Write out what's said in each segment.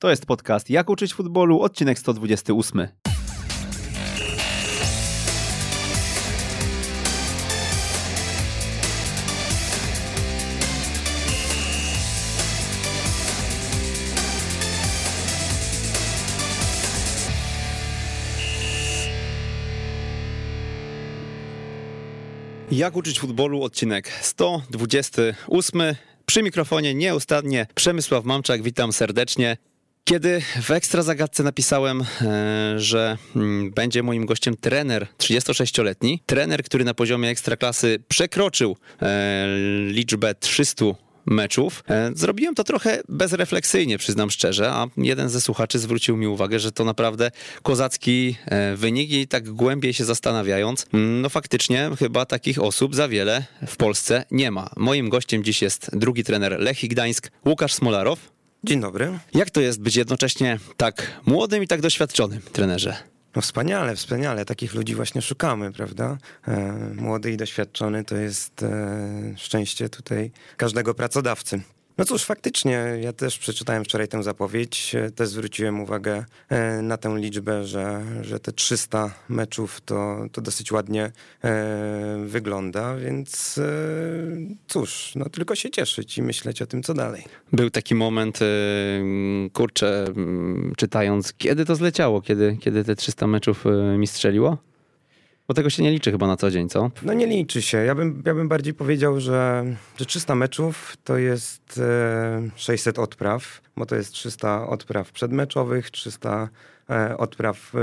To jest podcast Jak uczyć futbolu, odcinek 128. Jak uczyć futbolu, odcinek 128. Przy mikrofonie nieustannie Przemysław Mamczak, witam serdecznie. Kiedy w Ekstra Zagadce napisałem, e, że mm, będzie moim gościem trener 36-letni, trener, który na poziomie ekstraklasy przekroczył e, liczbę 300 meczów. E, zrobiłem to trochę bezrefleksyjnie, przyznam szczerze, a jeden ze słuchaczy zwrócił mi uwagę, że to naprawdę kozacki wynik i tak głębiej się zastanawiając, mm, no faktycznie chyba takich osób za wiele w Polsce nie ma. Moim gościem dziś jest drugi trener Lechii Gdańsk, Łukasz Smolarow. Dzień dobry. Jak to jest być jednocześnie tak młodym i tak doświadczonym trenerze? No wspaniale, wspaniale. Takich ludzi właśnie szukamy, prawda? E, młody i doświadczony to jest e, szczęście tutaj każdego pracodawcy. No cóż, faktycznie, ja też przeczytałem wczoraj tę zapowiedź, e, też zwróciłem uwagę e, na tę liczbę, że, że te 300 meczów to, to dosyć ładnie e, wygląda, więc cóż, no tylko się cieszyć i myśleć o tym, co dalej. Był taki moment, kurczę, czytając, kiedy to zleciało, kiedy, kiedy te 300 meczów mi strzeliło? Bo tego się nie liczy chyba na co dzień, co? No nie liczy się. Ja bym, ja bym bardziej powiedział, że, że 300 meczów to jest 600 odpraw, bo to jest 300 odpraw przedmeczowych, 300 e, odpraw e,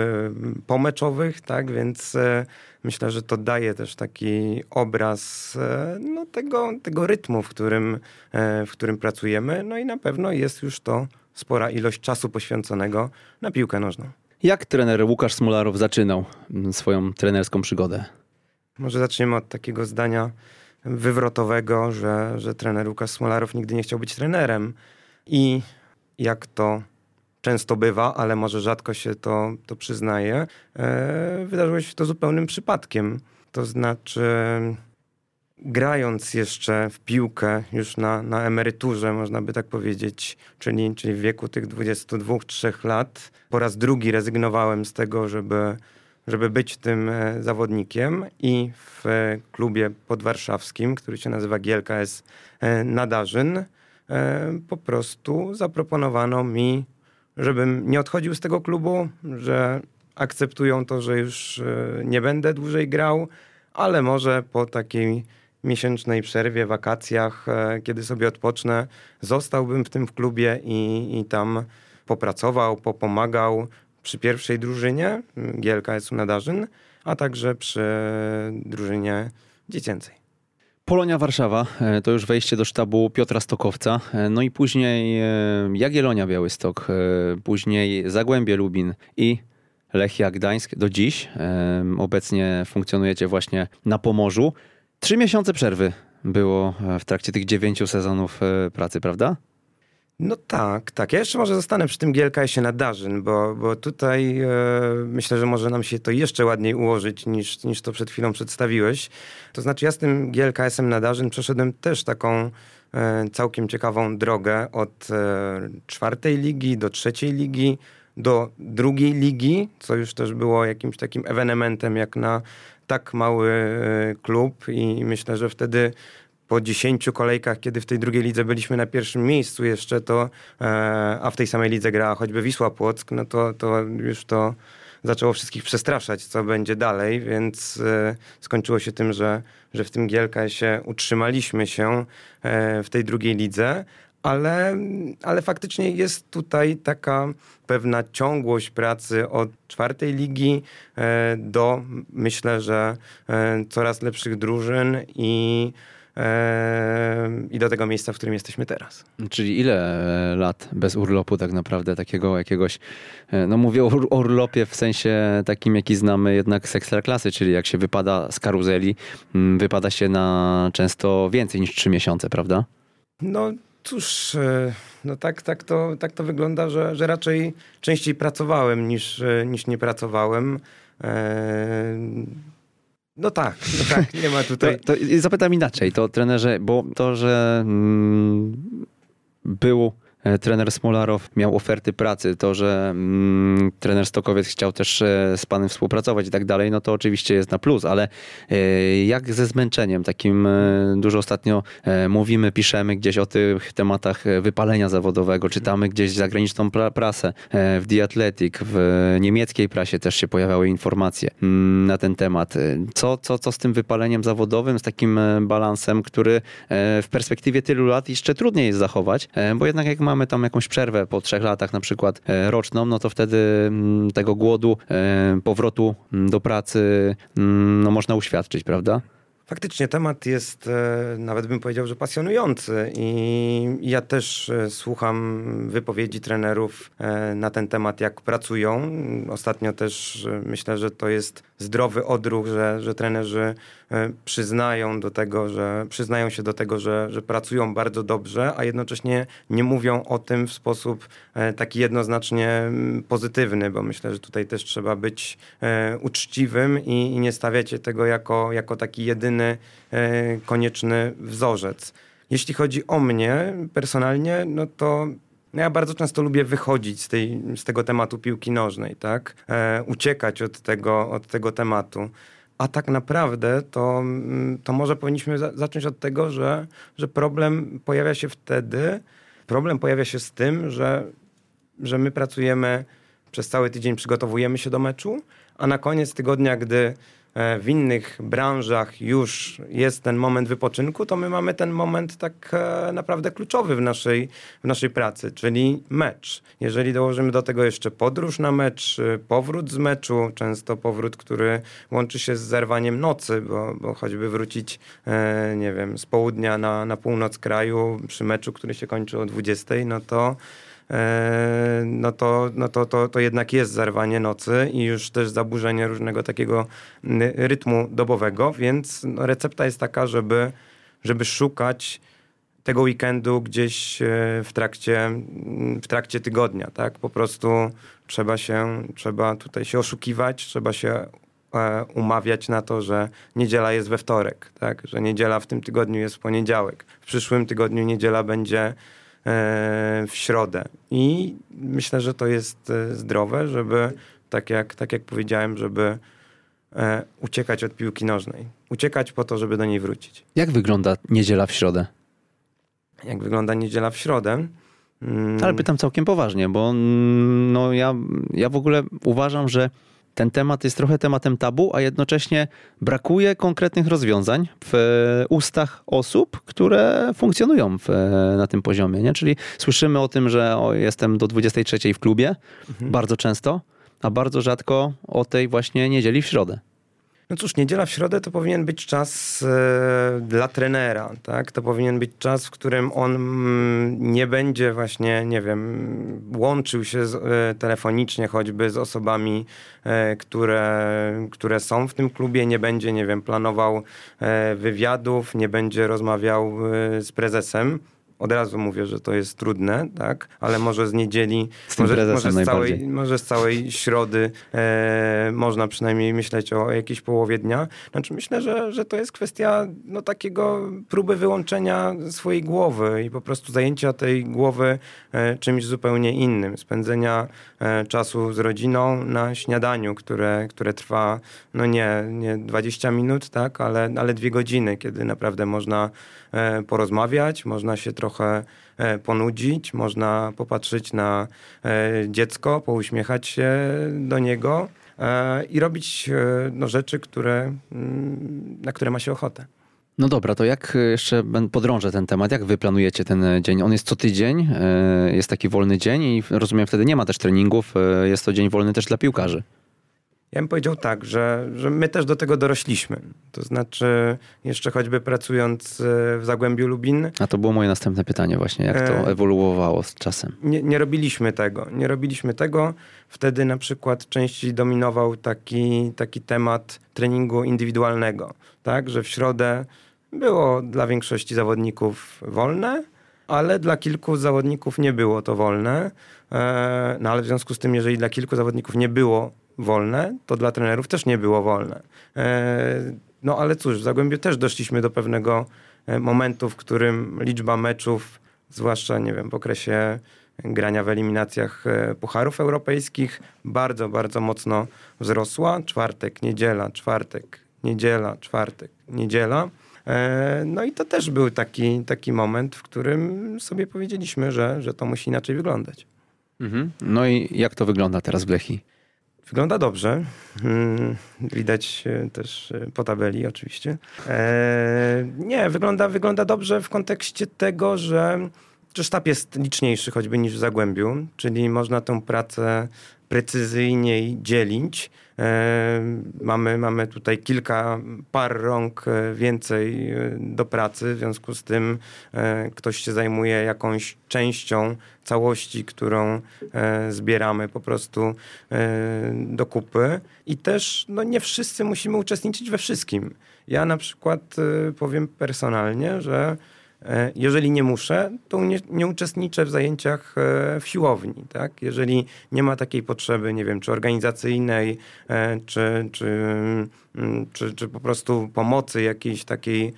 pomeczowych, tak? Więc e, myślę, że to daje też taki obraz no, tego, tego rytmu, w którym, w którym pracujemy. No i na pewno jest już to spora ilość czasu poświęconego na piłkę nożną. Jak trener Łukasz Smolarow zaczynał mm, swoją trenerską przygodę? Może zaczniemy od takiego zdania wywrotowego, że, że trener Łukasz Smolarow nigdy nie chciał być trenerem. I jak to często bywa, ale może rzadko się to, to przyznaje, e, wydarzyło się to zupełnym przypadkiem. To znaczy, grając jeszcze w piłkę, już na, na emeryturze, można by tak powiedzieć, czyli, czyli w wieku tych 22-3 lat, po raz drugi rezygnowałem z tego, żeby, żeby być tym e, zawodnikiem i w klubie podwarszawskim, który się nazywa GLKS e, Nadarzyn, e, po prostu zaproponowano mi, żebym nie odchodził z tego klubu, że akceptują to, że już nie będę dłużej grał, ale może po takiej miesięcznej przerwie, wakacjach, e, kiedy sobie odpocznę, zostałbym w tym w klubie i, i tam popracował, popomagał przy pierwszej drużynie GLKS-u Nadarzyn, a także przy drużynie dziecięcej. Polonia Warszawa e, to już wejście do sztabu Piotra Stokowca, e, no i później Jagiellonia Białystok, później Zagłębie Lubin i Lechia Gdańsk do dziś. Obecnie funkcjonujecie właśnie na Pomorzu. Trzy miesiące przerwy było e, w trakcie tych dziewięciu sezonów e, pracy, prawda? No tak, tak. Ja jeszcze może zostanę przy tym GLKS-ie na bo, bo tutaj e, myślę, że może nam się to jeszcze ładniej ułożyć niż, niż to przed chwilą przedstawiłeś. To znaczy ja z tym GLKS-em na przeszedłem też taką e, całkiem ciekawą drogę od e, czwartej ligi do trzeciej ligi, do drugiej ligi, co już też było jakimś takim ewenementem jak na tak mały e, klub i myślę, że wtedy po 10 kolejkach, kiedy w tej drugiej lidze byliśmy na pierwszym miejscu jeszcze, to e, a w tej samej lidze grała choćby Wisła Płock, no to, to już to zaczęło wszystkich przestraszać, co będzie dalej, więc e, skończyło się tym, że, że w tym Gielka się utrzymaliśmy się w tej drugiej lidze, ale, ale faktycznie jest tutaj taka pewna ciągłość pracy od czwartej ligi e, do myślę, że e, coraz lepszych drużyn i e, i do tego miejsca, w którym jesteśmy teraz. Czyli ile lat bez urlopu tak naprawdę takiego jakiegoś, no mówię o urlopie w sensie takim, jaki znamy jednak z ekstraklasy, czyli jak się wypada z karuzeli, wypada się na często więcej niż trzy miesiące, prawda? No Cóż, e, no tak, tak, to, tak to wygląda, że, że raczej częściej pracowałem niż, e, niż nie pracowałem. E, no tak, no tak, nie ma tutaj. To, to zapytam inaczej, to trenerze, bo to, że mm, był trener Smolarow miał oferty pracy, to, że mm, trener Stokowiec chciał też e, z panem współpracować i tak dalej, no to oczywiście jest na plus, ale e, jak ze zmęczeniem takim, e, dużo ostatnio e, mówimy, piszemy gdzieś o tych tematach e, wypalenia zawodowego, czytamy gdzieś zagraniczną pra prasę, e, w The Athletic, w niemieckiej prasie też się pojawiały informacje mm, na ten temat. E, Co, co, co z tym wypaleniem zawodowym, z takim e, balansem, który e, w perspektywie tylu lat jeszcze trudniej jest zachować, e, bo jednak jak mamy tam jakąś przerwę po trzech latach na przykład e, roczną, no to wtedy mm, tego głodu, e, powrotu mm, do pracy mm, no można uświadczyć, prawda? Faktycznie temat jest, e, nawet bym powiedział, że pasjonujący i ja też słucham wypowiedzi trenerów na ten temat, jak pracują. Ostatnio też myślę, że to jest zdrowy odruch, że, że trenerzy przyznają do tego, że przyznają się do tego, że, że pracują bardzo dobrze, a jednocześnie nie mówią o tym w sposób e, taki jednoznacznie mm, pozytywny, bo myślę, że tutaj też trzeba być e, uczciwym i, i nie stawiać tego jako, jako taki jedyny e, konieczny wzorzec. Jeśli chodzi o mnie personalnie, no to no ja bardzo często lubię wychodzić z, tej, z tego tematu piłki nożnej, tak? E, uciekać od tego, od tego tematu. A tak naprawdę to, mm, to może powinniśmy za, zacząć od tego, że, że problem pojawia się wtedy, problem pojawia się z tym, że, że my pracujemy przez cały tydzień, przygotowujemy się do meczu, a na koniec tygodnia, gdy w innych branżach już jest ten moment wypoczynku, to my mamy ten moment tak e, naprawdę kluczowy w naszej, w naszej pracy, czyli mecz. Jeżeli dołożymy do tego jeszcze podróż na mecz, e, powrót z meczu, często powrót, który łączy się z zerwaniem nocy, bo, bo choćby wrócić, e, nie wiem, z południa na, na północ kraju przy meczu, który się kończy o 20, no to e, no to, no to, to, to jednak jest zerwanie nocy i już też zaburzenie różnego takiego n- rytmu dobowego, więc no, recepta jest taka, żeby, żeby szukać tego weekendu gdzieś e, w trakcie, m, w trakcie tygodnia, tak? Po prostu trzeba się, trzeba tutaj się oszukiwać, trzeba się e, umawiać na to, że niedziela jest we wtorek, tak? Że niedziela w tym tygodniu jest w poniedziałek. W przyszłym tygodniu niedziela będzie e, w środę. I myślę, że to jest e, zdrowe, żeby, tak jak, tak jak powiedziałem, żeby e, uciekać od piłki nożnej. Uciekać po to, żeby do niej wrócić. Jak wygląda niedziela w środę? Jak wygląda niedziela w środę? Mm, Ale pytam całkiem poważnie, bo mm, no ja, ja w ogóle uważam, że ten temat jest trochę tematem tabu, a jednocześnie brakuje konkretnych rozwiązań w e, ustach osób, które funkcjonują w, e, na tym poziomie. Nie? Czyli słyszymy o tym, że o, jestem do 23 w klubie, bardzo często, a bardzo rzadko o tej właśnie niedzieli w środę. No cóż, niedziela w środę to powinien być czas e, dla trenera, tak? To powinien być czas, w którym on mm, nie będzie właśnie, nie wiem, łączył się z, e, telefonicznie choćby z osobami, e, które, które są w tym klubie, nie będzie, nie wiem, planował wywiadów, nie będzie rozmawiał z prezesem. Od razu mówię, że to jest trudne, tak? Ale może z niedzieli, Z może, może, z całej, może z całej środy e, można przynajmniej myśleć o jakiejś połowie dnia. Znaczy myślę, że, że to jest kwestia no, takiego próby wyłączenia swojej głowy i po prostu zajęcia tej głowy e, czymś zupełnie innym. Spędzenia e, czasu z rodziną na śniadaniu, które, które trwa no nie, nie 20 minut, tak, ale, ale dwie godziny, kiedy naprawdę można e, porozmawiać, można się trochę e, ponudzić, można popatrzeć na e, dziecko, pouśmiechać się do niego e, i robić no, rzeczy, które, mm, na które ma się ochotę. No dobra, to jak jeszcze podrążę ten temat? Jak wy planujecie ten dzień? On jest co tydzień, jest taki wolny dzień i rozumiem, wtedy nie ma też treningów, jest to dzień wolny też dla piłkarzy. Ja bym powiedział tak, że, że my też do tego dorośliśmy. To znaczy, jeszcze choćby pracując e, w Zagłębiu Lubin, A to było moje następne pytanie właśnie, jak to E. ewoluowało z czasem. nie, nie robiliśmy tego. Nie robiliśmy tego. Wtedy na przykład częściej dominował taki, taki temat treningu indywidualnego. Tak, że w środę było dla większości zawodników wolne, ale dla kilku zawodników nie było to wolne. E, No ale w związku z tym, jeżeli dla kilku zawodników nie było wolne, to dla trenerów też nie było wolne. E, No ale cóż, w Zagłębiu też doszliśmy do pewnego e, momentu, w którym liczba meczów zwłaszcza, nie wiem, w okresie grania w eliminacjach e, pucharów europejskich, bardzo, bardzo mocno wzrosła. Czwartek, niedziela, czwartek, niedziela, czwartek, niedziela. No i to też był taki, taki moment, w którym sobie powiedzieliśmy, że, że to musi inaczej wyglądać. Mhm. No i jak to wygląda teraz w Lechi? Wygląda dobrze. Mm, widać e, też e, po tabeli oczywiście. Eee, nie, wygląda, wygląda dobrze w kontekście tego, że, że sztab jest liczniejszy choćby niż w Zagłębiu, czyli można tę pracę precyzyjniej dzielić. E, mamy, mamy tutaj kilka par rąk e, więcej e, do pracy, w związku z tym ktoś się zajmuje jakąś częścią całości, którą zbieramy po prostu do kupy. I też no, nie wszyscy musimy uczestniczyć we wszystkim. Ja na przykład powiem personalnie, że jeżeli nie muszę, to nie, nie, uczestniczę w zajęciach e, w siłowni. Tak? Jeżeli nie ma takiej potrzeby, nie wiem, czy organizacyjnej, e, czy, czy, mm, czy, czy po prostu pomocy jakiejś takiej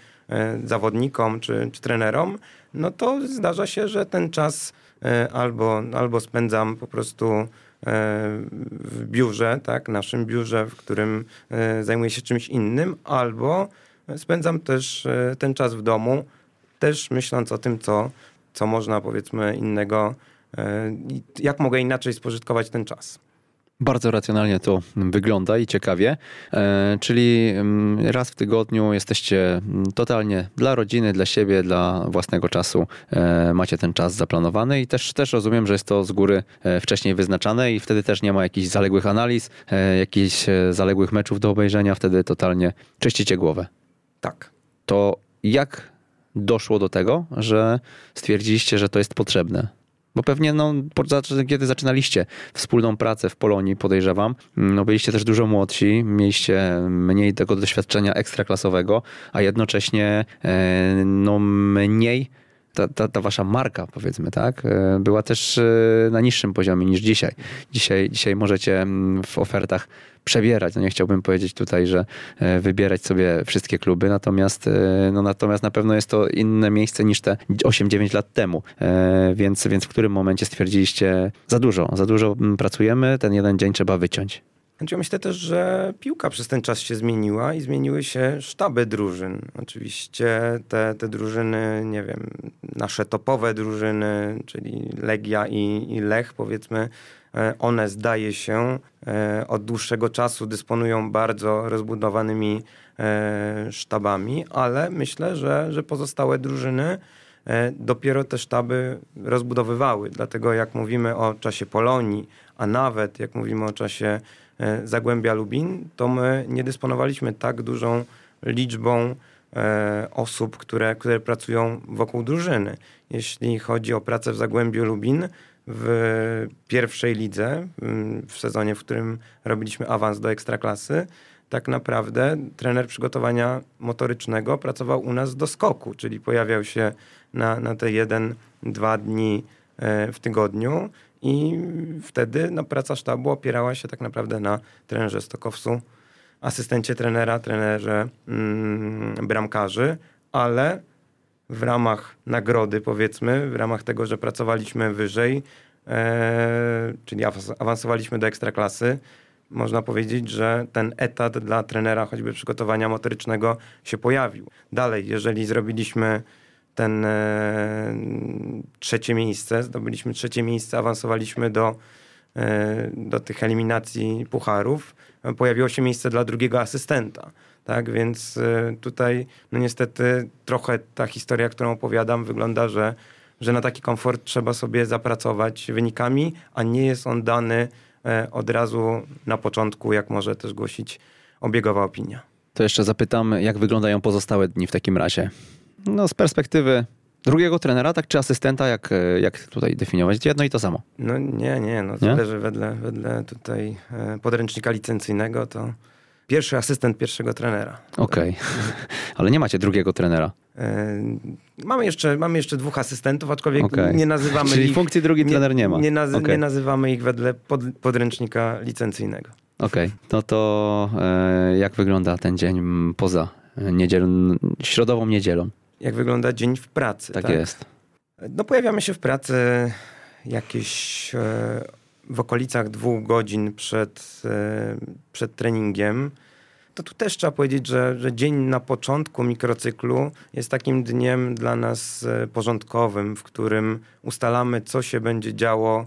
zawodnikom czy, czy trenerom, no to zdarza się, że ten czas albo, albo spędzam po prostu w biurze, tak, naszym biurze, w którym zajmuję się czymś innym, albo spędzam też ten czas w domu, też myśląc o tym, co, co można powiedzmy innego, e, jak mogę inaczej spożytkować ten czas. Bardzo racjonalnie to wygląda i ciekawie. E, czyli mm, raz w tygodniu jesteście mm, totalnie dla rodziny, dla siebie, dla własnego czasu. E, macie ten czas zaplanowany i też, też rozumiem, że jest to z góry wcześniej wyznaczane i wtedy też nie ma jakichś zaległych analiz, jakichś zaległych meczów do obejrzenia. Wtedy totalnie czyścicie głowę. Tak. To jak doszło do tego, że stwierdziliście, że to jest potrzebne? Bo pewnie no, kiedy zaczynaliście wspólną pracę w Polonii, podejrzewam, no byliście też dużo młodsi, mieliście mniej tego doświadczenia ekstraklasowego, a jednocześnie e, no, mniej ta, ta, ta, wasza marka, powiedzmy, tak, e, była też e, na niższym poziomie niż dzisiaj. Dzisiaj, dzisiaj możecie mm, w ofertach przebierać. No nie chciałbym powiedzieć tutaj, że e, wybierać sobie wszystkie kluby, natomiast, no natomiast na pewno jest to inne miejsce niż te 8-9 lat temu. Więc, więc w którym momencie stwierdziliście, za dużo, za dużo mm, pracujemy, ten jeden dzień trzeba wyciąć. Znaczy, myślę też, że piłka przez ten czas się zmieniła i zmieniły się sztaby drużyn. Oczywiście te, te drużyny, nie wiem, nasze topowe drużyny, czyli Legia i, i Lech, powiedzmy, e, one zdaje się e, od dłuższego czasu dysponują bardzo rozbudowanymi e, sztabami, ale myślę, że, że pozostałe drużyny dopiero te sztaby rozbudowywały. Dlatego jak mówimy o czasie Polonii, a nawet jak mówimy o czasie Zagłębia Lubin, to my nie dysponowaliśmy tak dużą liczbą e, osób, które, które pracują wokół drużyny. Jeśli chodzi o pracę w Zagłębiu Lubin, w pierwszej lidze, w sezonie, w którym robiliśmy awans do ekstraklasy, tak naprawdę trener przygotowania motorycznego pracował u nas do skoku, czyli pojawiał się na, na te jeden, dwa dni e, w tygodniu i wtedy no, praca sztabu opierała się tak naprawdę na trenerze Stokowcu, asystencie trenera, trenerze mm, bramkarzy, ale w ramach nagrody, powiedzmy, w ramach tego, że pracowaliśmy wyżej, e, czyli awansowaliśmy do ekstraklasy, można powiedzieć, że ten etat dla trenera choćby przygotowania motorycznego się pojawił. Dalej, jeżeli zrobiliśmy ten e, trzecie miejsce, zdobyliśmy trzecie miejsce, awansowaliśmy do, e, do tych eliminacji pucharów. Pojawiło się miejsce dla drugiego asystenta. Tak, więc e, tutaj no niestety trochę ta historia, którą opowiadam, wygląda, że, że na taki komfort trzeba sobie zapracować wynikami, a nie jest on dany e, od razu na początku, jak może też głosić obiegowa opinia. To jeszcze zapytam, jak wyglądają pozostałe dni w takim razie? No, z perspektywy drugiego trenera, tak, czy asystenta, jak, jak tutaj definiować? Jedno i to samo. No nie, nie, no nie? że wedle, wedle tutaj e, podręcznika licencyjnego to pierwszy asystent pierwszego trenera. Okej, okay. ale nie macie drugiego trenera. E, mamy, jeszcze, mamy jeszcze dwóch asystentów, aczkolwiek okay. nie nazywamy Czyli ich... funkcji drugi trener nie ma. Nie, nazy okay. nie nazywamy ich wedle pod, podręcznika licencyjnego. Okej, okay. no to e, jak wygląda ten dzień poza niedzielą, środową niedzielą? Jak wygląda dzień w pracy. Tak, tak? jest. No pojawiamy się w pracy jakieś e, w okolicach dwóch godzin przed, e, przed treningiem. To tu też trzeba powiedzieć, że, że dzień na początku mikrocyklu jest takim dniem dla nas e, porządkowym, w którym ustalamy, co się będzie działo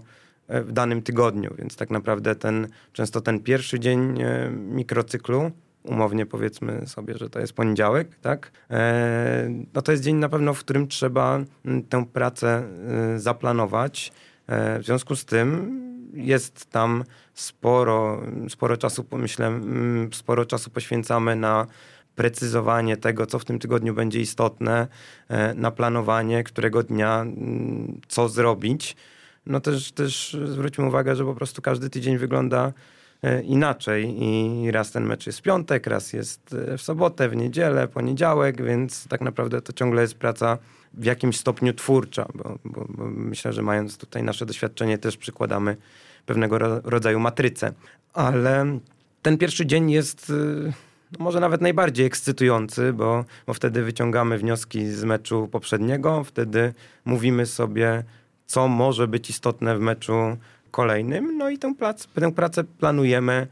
w danym tygodniu. Więc tak naprawdę ten, często ten pierwszy dzień mikrocyklu umownie powiedzmy sobie, że to jest poniedziałek, tak? E, no to jest dzień na pewno, w którym trzeba mm, tę pracę e, zaplanować. E, w związku z tym jest tam sporo, sporo czasu, myślę, mm, sporo czasu poświęcamy na precyzowanie tego, co w tym tygodniu będzie istotne, na planowanie, którego dnia mm, co zrobić. No też, też zwróćmy uwagę, że po prostu każdy tydzień wygląda E, inaczej i raz ten mecz jest w piątek, raz jest e, w sobotę, w niedzielę, poniedziałek, więc tak naprawdę to ciągle jest praca w jakimś stopniu twórcza, bo, bo, bo myślę, że mając tutaj nasze doświadczenie też przykładamy pewnego ro rodzaju matrycę. Ale ten pierwszy dzień jest e, no może nawet najbardziej ekscytujący, bo, bo wtedy wyciągamy wnioski z meczu poprzedniego, wtedy mówimy sobie, co może być istotne w meczu kolejnym. No i tę, plac, tę pracę planujemy.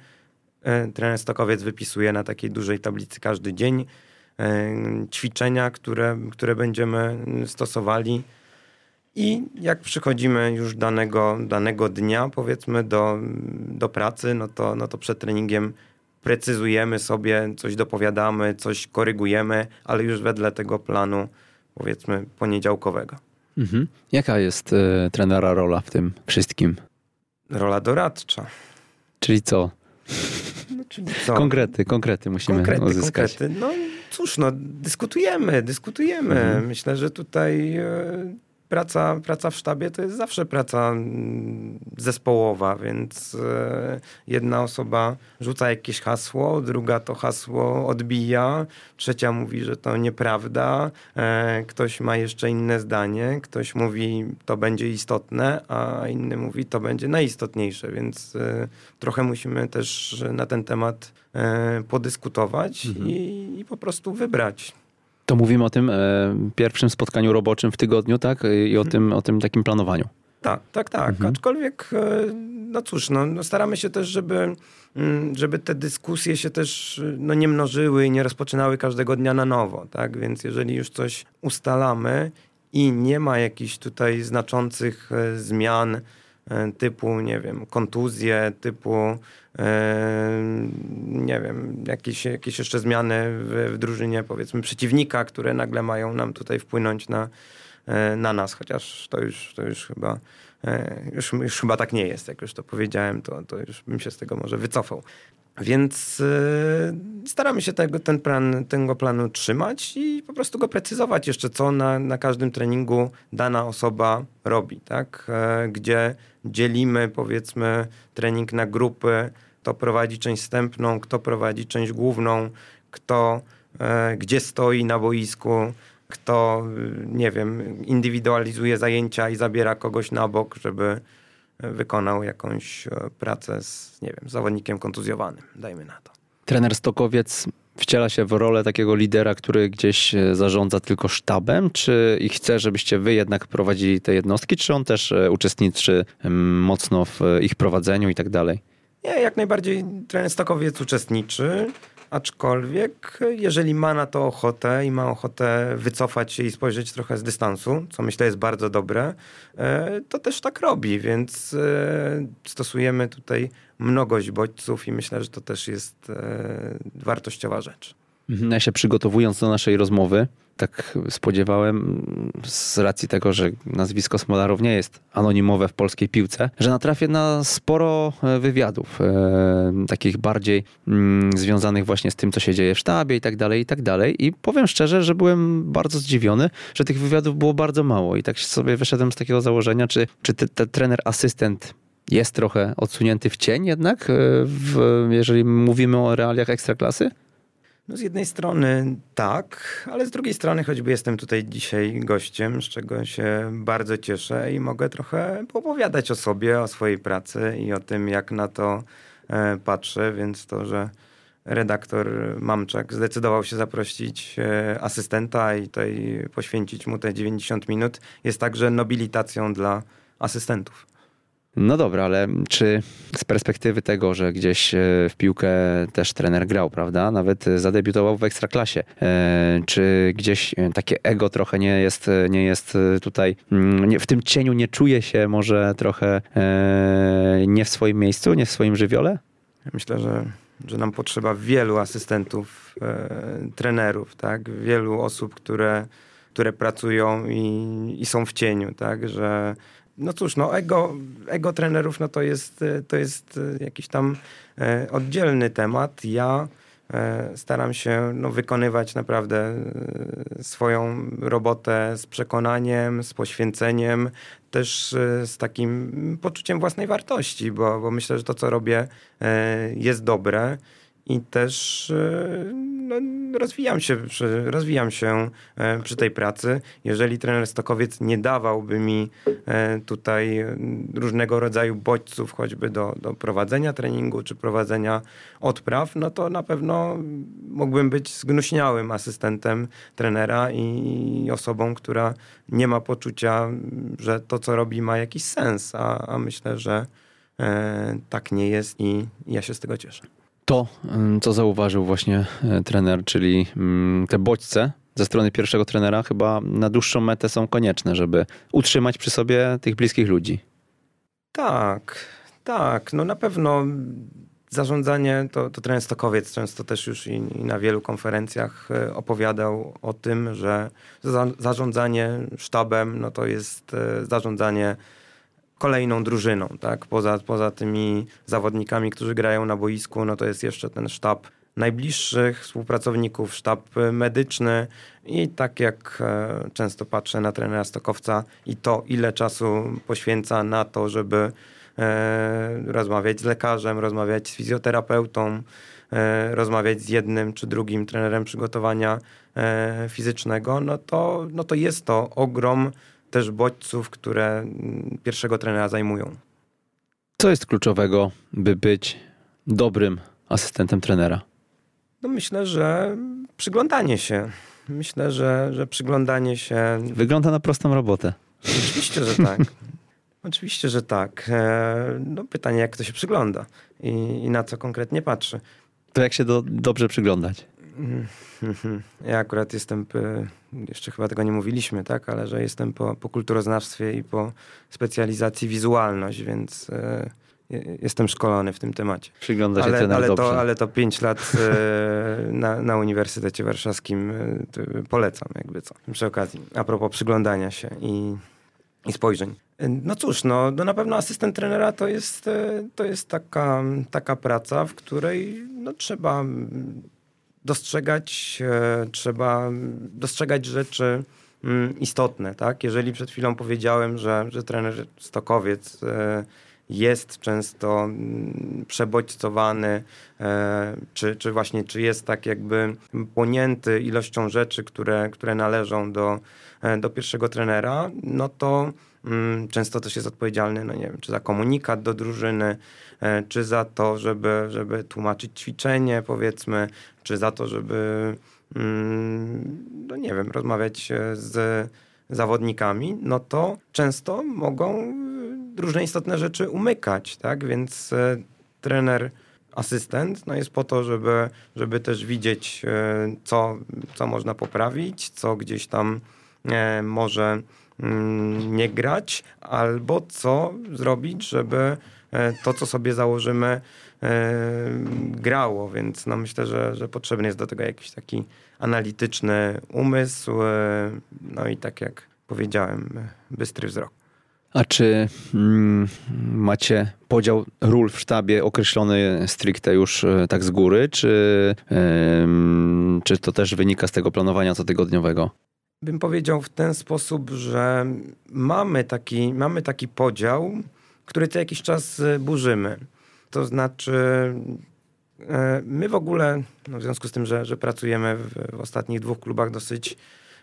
E, trener Stokowiec wypisuje na takiej dużej tablicy każdy dzień e, ćwiczenia, które, które będziemy stosowali. I jak przychodzimy już danego, danego dnia, powiedzmy, do, do pracy, no to, no to przed treningiem precyzujemy sobie, coś dopowiadamy, coś korygujemy, ale już wedle tego planu, powiedzmy, poniedziałkowego. Mhm. Jaka jest y, trenera rola w tym wszystkim? Rola doradcza. Czyli co? No, czyli co? Konkrety, konkrety musimy konkrety, uzyskać. Konkrety. No cóż, no dyskutujemy, dyskutujemy. Mhm. Myślę, że tutaj e, praca, praca w sztabie to jest zawsze praca mm, zespołowa, więc e, jedna osoba rzuca jakieś hasło, druga to hasło odbija, trzecia mówi, że to nieprawda, e, ktoś ma jeszcze inne zdanie, ktoś mówi, to będzie istotne, a inny mówi, to będzie najistotniejsze, więc e, trochę musimy też na ten temat podyskutować mhm. i, i po prostu wybrać. To mówimy o tym e, pierwszym spotkaniu roboczym w tygodniu, tak? I o, mhm. tym, o tym takim planowaniu. Tak, tak, tak. Mhm. Aczkolwiek, e, no cóż, no, no, staramy się też, żeby, mm, żeby te dyskusje się też no, nie mnożyły i nie rozpoczynały każdego dnia na nowo, tak? Więc jeżeli już coś ustalamy i nie ma jakichś tutaj znaczących e, zmian, typu, nie wiem, kontuzje, typu, e, nie wiem, jakieś, jakieś jeszcze zmiany w, w drużynie, powiedzmy, przeciwnika, które nagle mają nam tutaj wpłynąć na, e, na nas, chociaż to już, to już chyba już, już chyba tak nie jest, jak już to powiedziałem, to, to już bym się z tego może wycofał. Więc yy, staramy się tego, ten plan, tego planu trzymać i po prostu go precyzować jeszcze, co na, na każdym treningu dana osoba robi, tak? E, gdzie dzielimy powiedzmy trening na grupy, kto prowadzi część wstępną, kto prowadzi część główną, kto e, gdzie stoi na boisku, kto, nie wiem, indywidualizuje zajęcia i zabiera kogoś na bok, żeby wykonał jakąś e, pracę z, nie wiem, zawodnikiem kontuzjowanym, dajmy na to. Trener Stokowiec wciela się w rolę takiego lidera, który gdzieś e, zarządza tylko sztabem, czy i chce, żebyście wy jednak prowadzili te jednostki, czy on też e, uczestniczy mocno w ich prowadzeniu i tak dalej? Nie, jak najbardziej trener Stokowiec uczestniczy. Aczkolwiek, jeżeli ma na to ochotę i ma ochotę wycofać się i spojrzeć trochę z dystansu, co myślę jest bardzo dobre, e, to też tak robi, więc e, stosujemy tutaj mnogość bodźców i myślę, że to też jest e, wartościowa rzecz. Mhm, ja się przygotowując do naszej rozmowy, tak spodziewałem z racji tego, że nazwisko Smolarow nie jest anonimowe w polskiej piłce, że natrafię na sporo e, wywiadów, e, takich bardziej mm, związanych właśnie z tym, co się dzieje w sztabie i tak dalej, i tak dalej. I powiem szczerze, że byłem bardzo zdziwiony, że tych wywiadów było bardzo mało i tak sobie wyszedłem z takiego założenia, czy, czy ten trener asystent jest trochę odsunięty w cień jednak, e, w, jeżeli mówimy o realiach ekstraklasy? No z jednej strony tak, ale z drugiej strony choćby jestem tutaj dzisiaj gościem, z czego się bardzo cieszę i mogę trochę opowiadać o sobie, o swojej pracy i o tym, jak na to e, patrzę, więc to, że redaktor Mamczak zdecydował się zaprosić e, asystenta i tutaj poświęcić mu te 90 minut, jest także nobilitacją dla asystentów. No dobra, ale czy z perspektywy tego, że gdzieś e, w piłkę też trener grał, prawda? Nawet zadebiutował w ekstraklasie. E, czy gdzieś takie ego trochę nie jest, nie jest tutaj, mm, w tym cieniu nie czuje się może trochę nie w swoim miejscu, nie w swoim żywiole? Myślę, że że nam potrzeba wielu asystentów, e, trenerów, tak? Wielu osób, które, które pracują i, i są w cieniu, tak? Że no cóż, no ego, ego trenerów no to jest, to jest jakiś tam e, oddzielny temat. Ja e, staram się no, wykonywać naprawdę e, swoją robotę z przekonaniem, z poświęceniem, też e, z takim poczuciem własnej wartości, bo, bo myślę, że to, co robię, e, jest dobre i też e, no, rozwijam, się przy, rozwijam się przy tej pracy. Jeżeli trener Stokowiec nie dawałby mi tutaj różnego rodzaju bodźców, choćby do, do prowadzenia treningu czy prowadzenia odpraw, no to na pewno mógłbym być zgnuśniałym asystentem trenera i osobą, która nie ma poczucia, że to, co robi, ma jakiś sens, a, a myślę, że e, tak nie jest i ja się z tego cieszę. To, mm, co zauważył właśnie e, trener, czyli mm, te bodźce ze strony pierwszego trenera, chyba na dłuższą metę są konieczne, żeby utrzymać przy sobie tych bliskich ludzi. Tak, tak. No na pewno zarządzanie, to, to trener Stokowiec często też już i, i, na wielu konferencjach e, opowiadał o tym, że za, zarządzanie sztabem no to jest e, zarządzanie kolejną drużyną, tak? Poza, poza tymi zawodnikami, którzy grają na boisku, no to jest jeszcze ten sztab najbliższych współpracowników, sztab medyczny i tak jak e, często patrzę na trenera Stokowca i to, ile czasu poświęca na to, żeby E, rozmawiać z lekarzem, rozmawiać z fizjoterapeutą, e, rozmawiać z jednym czy drugim trenerem przygotowania fizycznego, no to, no to jest to ogrom też bodźców, które mm, pierwszego trenera zajmują. Co jest kluczowego, by być dobrym asystentem trenera? No myślę, że przyglądanie się. Myślę, że, że przyglądanie się. Wygląda na prostą robotę. Oczywiście, że tak. Oczywiście, że tak. E, no pytanie, jak to się przygląda i, i na co konkretnie patrzy. To jak się do, dobrze przyglądać? Ja akurat jestem, jeszcze chyba tego nie mówiliśmy, tak, ale że jestem po, po kulturoznawstwie i po specjalizacji wizualność, więc e, jestem szkolony w tym temacie. Przygląda się ale, ale dobrze. To, ale to pięć lat e, na, na Uniwersytecie Warszawskim polecam, jakby co, przy okazji. A propos przyglądania się i, i spojrzeń. No cóż, no, no na pewno asystent trenera to jest, e, to jest taka, taka praca, w której no, trzeba dostrzegać, e, trzeba dostrzegać rzeczy mm, istotne. Tak? Jeżeli przed chwilą powiedziałem, że, że trener Stokowiec e, jest często mm, przebodźcowany, czy, czy właśnie czy jest tak jakby płonięty ilością rzeczy, które, które należą do, do pierwszego trenera, no to często też jest odpowiedzialny, no nie wiem, czy za komunikat do drużyny, e, czy za to, żeby, żeby tłumaczyć ćwiczenie, powiedzmy, czy za to, żeby, mm, no nie wiem, rozmawiać z zawodnikami, no to często mogą różne istotne rzeczy umykać, tak? Więc e, trener, asystent no jest po to, żeby, żeby też widzieć, e, co, co można poprawić, co gdzieś tam może Mm, nie grać, albo co zrobić, żeby e, to, co sobie założymy, e, grało, więc no myślę, że, że potrzebny jest do tego jakiś taki analityczny umysł, e, no i tak jak powiedziałem, bystry wzrok. A czy mm, macie podział ról w sztabie określony stricte już tak z góry, czy, yy, czy to też wynika z tego planowania cotygodniowego? Bym powiedział w ten sposób, że mamy taki, mamy taki podział, który co jakiś czas e, burzymy. To znaczy, e, my w ogóle, no w związku z tym, że, że pracujemy w, w ostatnich dwóch klubach dosyć,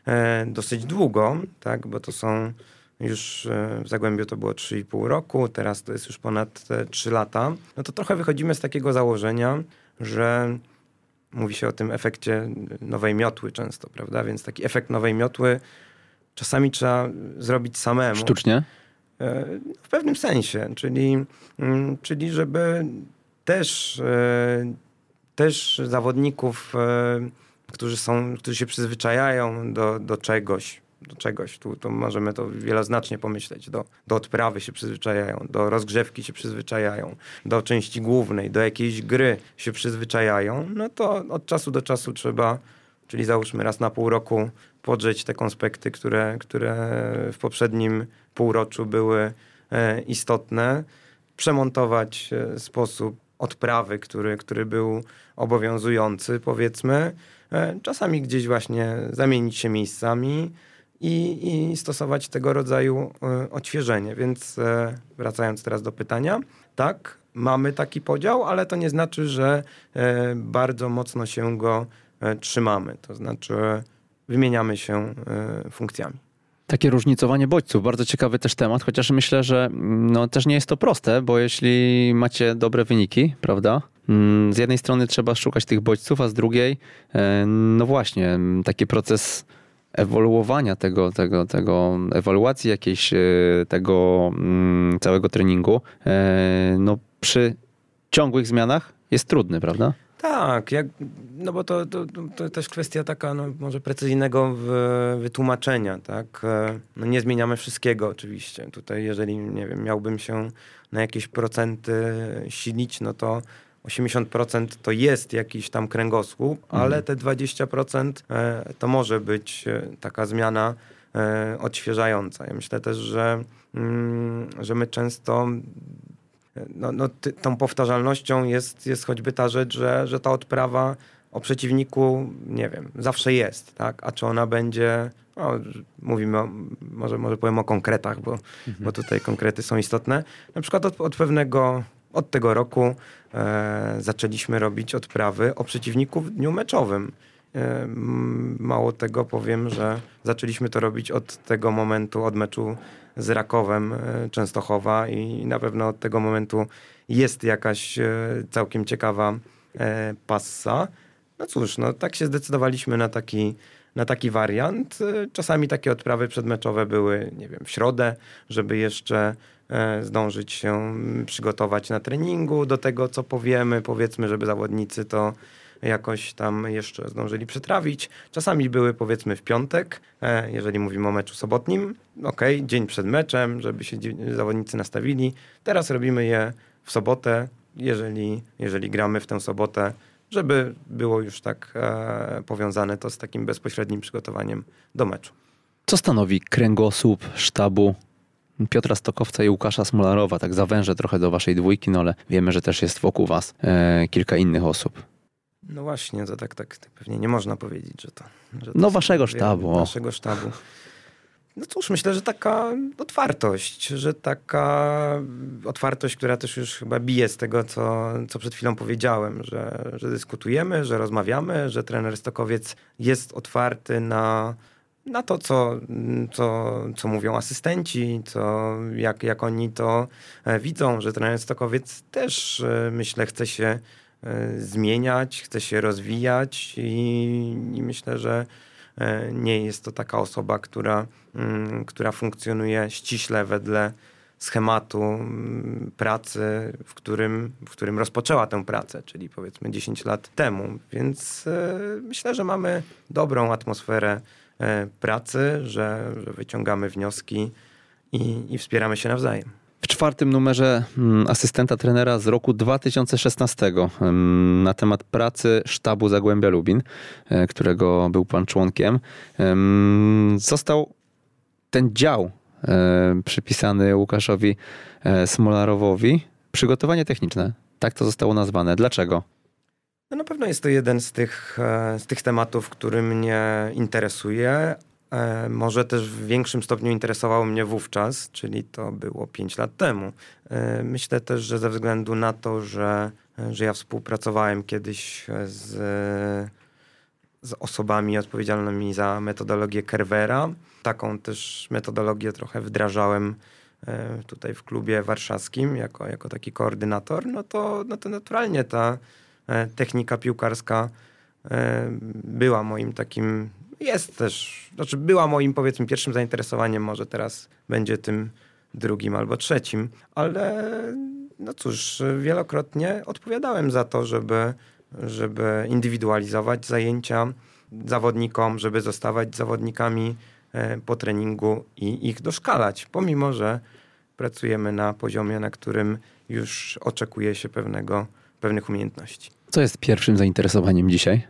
e, dosyć długo, tak, bo to są już w Zagłębiu to było 3,5 roku, teraz to jest już ponad 3 lata, no to trochę wychodzimy z takiego założenia, że mówi się o tym efekcie nowej miotły często, prawda? Więc taki efekt nowej miotły czasami trzeba zrobić samemu. Sztucznie? E, w pewnym sensie, czyli, mm, czyli żeby też, e, też zawodników, e, którzy, są, którzy się przyzwyczajają do, do czegoś, do czegoś, tu, tu możemy to wieloznacznie pomyśleć, do, do odprawy się przyzwyczajają, do rozgrzewki się przyzwyczajają, do części głównej, do jakiejś gry się przyzwyczajają, no to od czasu do czasu trzeba, czyli załóżmy raz na pół roku podrzeć te konspekty, które, które w poprzednim półroczu były e, istotne, przemontować e, sposób odprawy, który, który był obowiązujący, powiedzmy, e, czasami gdzieś właśnie zamienić się miejscami i, i stosować tego rodzaju odświeżenie. Więc wracając teraz do pytania, tak, mamy taki podział, ale to nie znaczy, że bardzo mocno się go trzymamy. To znaczy, wymieniamy się funkcjami. Takie różnicowanie bodźców, bardzo ciekawy też temat, chociaż myślę, że mm, no, też nie jest to proste, bo jeśli macie dobre wyniki, prawda? Mm, z jednej strony trzeba szukać tych bodźców, a z drugiej, e, no właśnie, mm, taki proces ewoluowania tego, tego, tego ewaluacji jakiejś e, tego całego treningu, e, no przy ciągłych zmianach jest trudny, prawda? Tak, jak, no bo to, to, to też kwestia taka no, może precyzyjnego wytłumaczenia, tak? E, no nie zmieniamy wszystkiego oczywiście. Tutaj jeżeli, nie wiem, miałbym się na jakieś procenty silić, no to 80% to jest jakiś tam kręgosłup, mhm. ale te 20% e, to może być e, taka zmiana odświeżająca. Ja myślę też, że, mm, że my często no, no, ty, tą powtarzalnością jest, jest choćby ta rzecz, że, że ta odprawa o przeciwniku, nie wiem, zawsze jest, tak? A czy ona będzie, no, mówimy, o, może, może powiem o konkretach, bo, mhm. bo tutaj konkrety są istotne. Na przykład od, od pewnego, od tego roku e, zaczęliśmy robić odprawy o przeciwniku w dniu meczowym. E, mało tego powiem, że zaczęliśmy to robić od tego momentu, od meczu z Rakowem e, Częstochowa i na pewno od tego momentu jest jakaś e, całkiem ciekawa passa. No cóż, no tak się zdecydowaliśmy na taki, na taki wariant. Czasami takie odprawy przedmeczowe były, nie wiem, w środę, żeby jeszcze zdążyć się przygotować na treningu do tego, co powiemy. Powiedzmy, żeby zawodnicy to jakoś tam jeszcze zdążyli przetrawić. Czasami były powiedzmy w piątek, e, jeżeli mówimy o meczu sobotnim. Ok, dzień przed meczem, żeby się zawodnicy nastawili. Teraz robimy je w sobotę, jeżeli, jeżeli gramy w tę sobotę, żeby było już tak e, powiązane to z takim bezpośrednim przygotowaniem do meczu. Co stanowi kręgosłup sztabu Piotra Stokowca i Łukasza Smolarowa? Tak zawężę trochę do waszej dwójki, no ale wiemy, że też jest wokół was e, kilka innych osób. No właśnie, to tak, tak, tak pewnie nie można powiedzieć, że to. Że to no waszego sztabu. Waszego sztabu. No cóż, myślę, że taka otwartość, że taka otwartość, która też już chyba bije z tego, co, co przed chwilą powiedziałem, że, że dyskutujemy, że rozmawiamy, że trener Stokowiec jest otwarty na, na to, co, co, co mówią asystenci, co, jak, jak oni to e, widzą, że trener Stokowiec też, e, myślę, chce się E, zmieniać, chce się rozwijać i, i myślę, że nie jest to taka osoba, która, mm, która funkcjonuje ściśle wedle schematu mm, pracy, w którym, w którym rozpoczęła tę pracę, czyli powiedzmy 10 lat temu. Więc myślę, że mamy dobrą atmosferę pracy, że, że wyciągamy wnioski i, i wspieramy się nawzajem w czwartym numerze mm, asystenta trenera z roku 2016 mm, na temat pracy sztabu Zagłębia Lubin, e, którego był pan członkiem. Został ten dział e, przypisany Łukaszowi e, Smolarowowi. Przygotowanie techniczne. Tak to zostało nazwane. Dlaczego? No na pewno jest to jeden z tych, z tych tematów, który mnie interesuje, E, może też w większym stopniu interesowało mnie wówczas, czyli to było 5 lat temu. E, myślę też, że ze względu na to, że, że ja współpracowałem kiedyś z, z osobami odpowiedzialnymi za metodologię Kervera, taką też metodologię trochę wdrażałem e, tutaj w klubie warszawskim jako, jako taki koordynator, no to, no to naturalnie ta technika piłkarska była moim takim, jest też, znaczy była moim powiedzmy pierwszym zainteresowaniem, może teraz będzie tym drugim albo trzecim, ale no cóż, wielokrotnie odpowiadałem za to, żeby, żeby indywidualizować zajęcia zawodnikom, żeby zostawać zawodnikami e, po treningu i ich doszkalać, pomimo że pracujemy na poziomie, na którym już oczekuje się pewnego, pewnych umiejętności. Co jest pierwszym zainteresowaniem dzisiaj?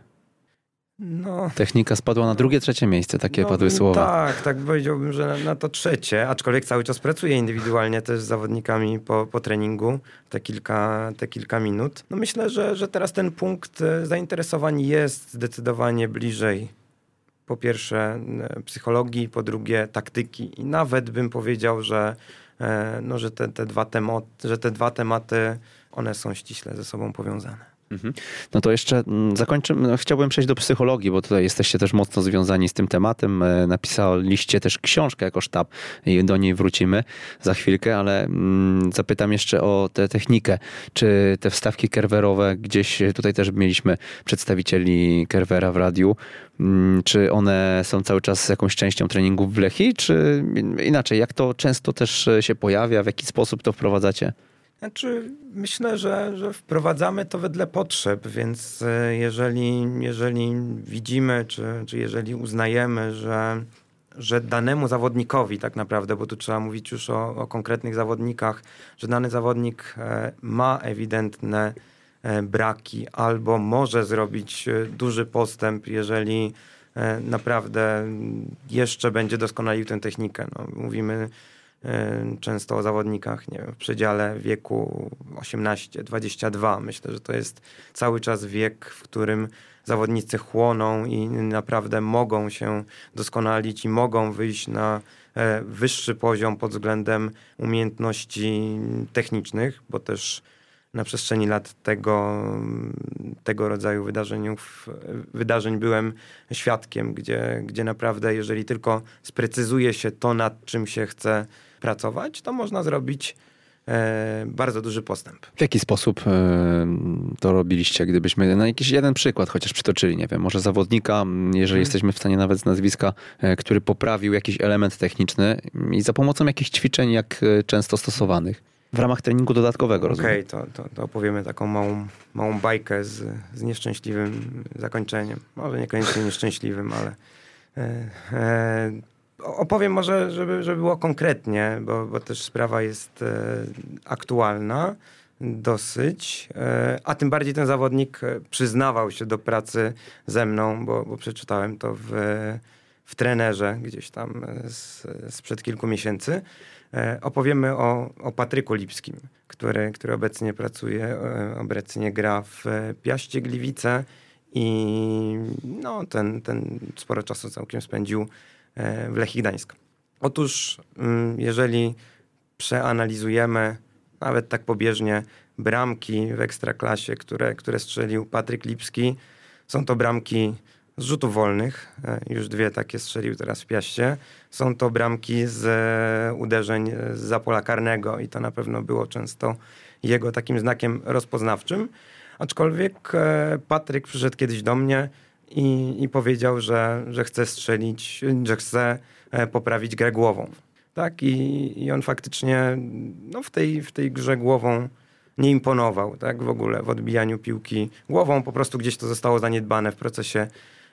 No, Technika spadła na drugie, trzecie miejsce, takie no, padły słowa. Tak, tak powiedziałbym, że na, na, to trzecie, aczkolwiek cały czas pracuję indywidualnie też z zawodnikami po, po treningu, te kilka, te kilka minut. No myślę, że, że teraz ten punkt e, zainteresowań jest zdecydowanie bliżej po pierwsze psychologii, po drugie taktyki i nawet bym powiedział, że, e, no, że, te, te dwa tematy, że te dwa tematy, one są ściśle ze sobą powiązane. Mhm. No to jeszcze mm, zakończymy. No, chciałbym przejść do psychologii, bo tutaj jesteście też mocno związani z tym tematem. E, napisaliście też książkę jako sztab i do niej wrócimy za chwilkę, ale mm, zapytam jeszcze o tę technikę. Czy te wstawki kerwerowe, gdzieś tutaj też mieliśmy przedstawicieli kerwera w radiu, mm, czy one są cały czas jakąś częścią treningów w Lechi, czy inaczej, jak to często też się pojawia, w jaki sposób to wprowadzacie? Znaczy, myślę, że, że wprowadzamy to wedle potrzeb, więc e, jeżeli, jeżeli widzimy, czy, czy jeżeli uznajemy, że, że danemu zawodnikowi tak naprawdę, bo tu trzeba mówić już o, o konkretnych zawodnikach, że dany zawodnik e, ma ewidentne e, braki albo może zrobić duży postęp, jeżeli naprawdę jeszcze będzie doskonalił tę technikę. No, mówimy często o zawodnikach nie wiem, w przedziale wieku 18-22. Myślę, że to jest cały czas wiek, w którym zawodnicy chłoną i naprawdę mogą się doskonalić i mogą wyjść na e, wyższy poziom pod względem umiejętności technicznych, bo też na przestrzeni lat tego, tego rodzaju wydarzeń byłem świadkiem, gdzie, gdzie naprawdę, jeżeli tylko sprecyzuje się to, nad czym się chce pracować, to można zrobić e, bardzo duży postęp. W jaki sposób e, to robiliście, gdybyśmy na no, jakiś jeden przykład chociaż przytoczyli, nie wiem, może zawodnika, jeżeli hmm. jesteśmy w stanie nawet z nazwiska, e, który poprawił jakiś element techniczny i za pomocą jakich ćwiczeń, jak często stosowanych? W ramach treningu dodatkowego, rozumiem. Okej, okay, to, to, to, opowiemy taką małą, małą bajkę z, z nieszczęśliwym zakończeniem. Może niekoniecznie nieszczęśliwym, ale e, e, opowiem może, żeby, żeby było konkretnie, bo, bo też sprawa jest e, aktualna dosyć, e, a tym bardziej ten zawodnik e, przyznawał się do pracy ze mną, bo, bo przeczytałem to w, w trenerze gdzieś tam z, sprzed kilku miesięcy. Opowiemy o, o Patryku Lipskim, który, który obecnie pracuje, obecnie gra w Piaście Gliwice i no, ten, ten sporo czasu całkiem spędził w Lechii Gdańsk. Otóż, mm, jeżeli przeanalizujemy nawet tak pobieżnie bramki w ekstraklasie, które, które strzelił Patryk Lipski, są to bramki z rzutów wolnych. E, już dwie takie strzelił teraz w Piaście. Są to bramki z e, uderzeń z zapola karnego i to na pewno było często jego takim znakiem rozpoznawczym. Aczkolwiek Patryk przyszedł kiedyś do mnie i, i powiedział, że, że chce strzelić, że chce e, poprawić grę głową. Tak, i, i on faktycznie no, w, tej, w tej grze głową nie imponował, tak, w ogóle w odbijaniu piłki głową, po prostu gdzieś to zostało zaniedbane w procesie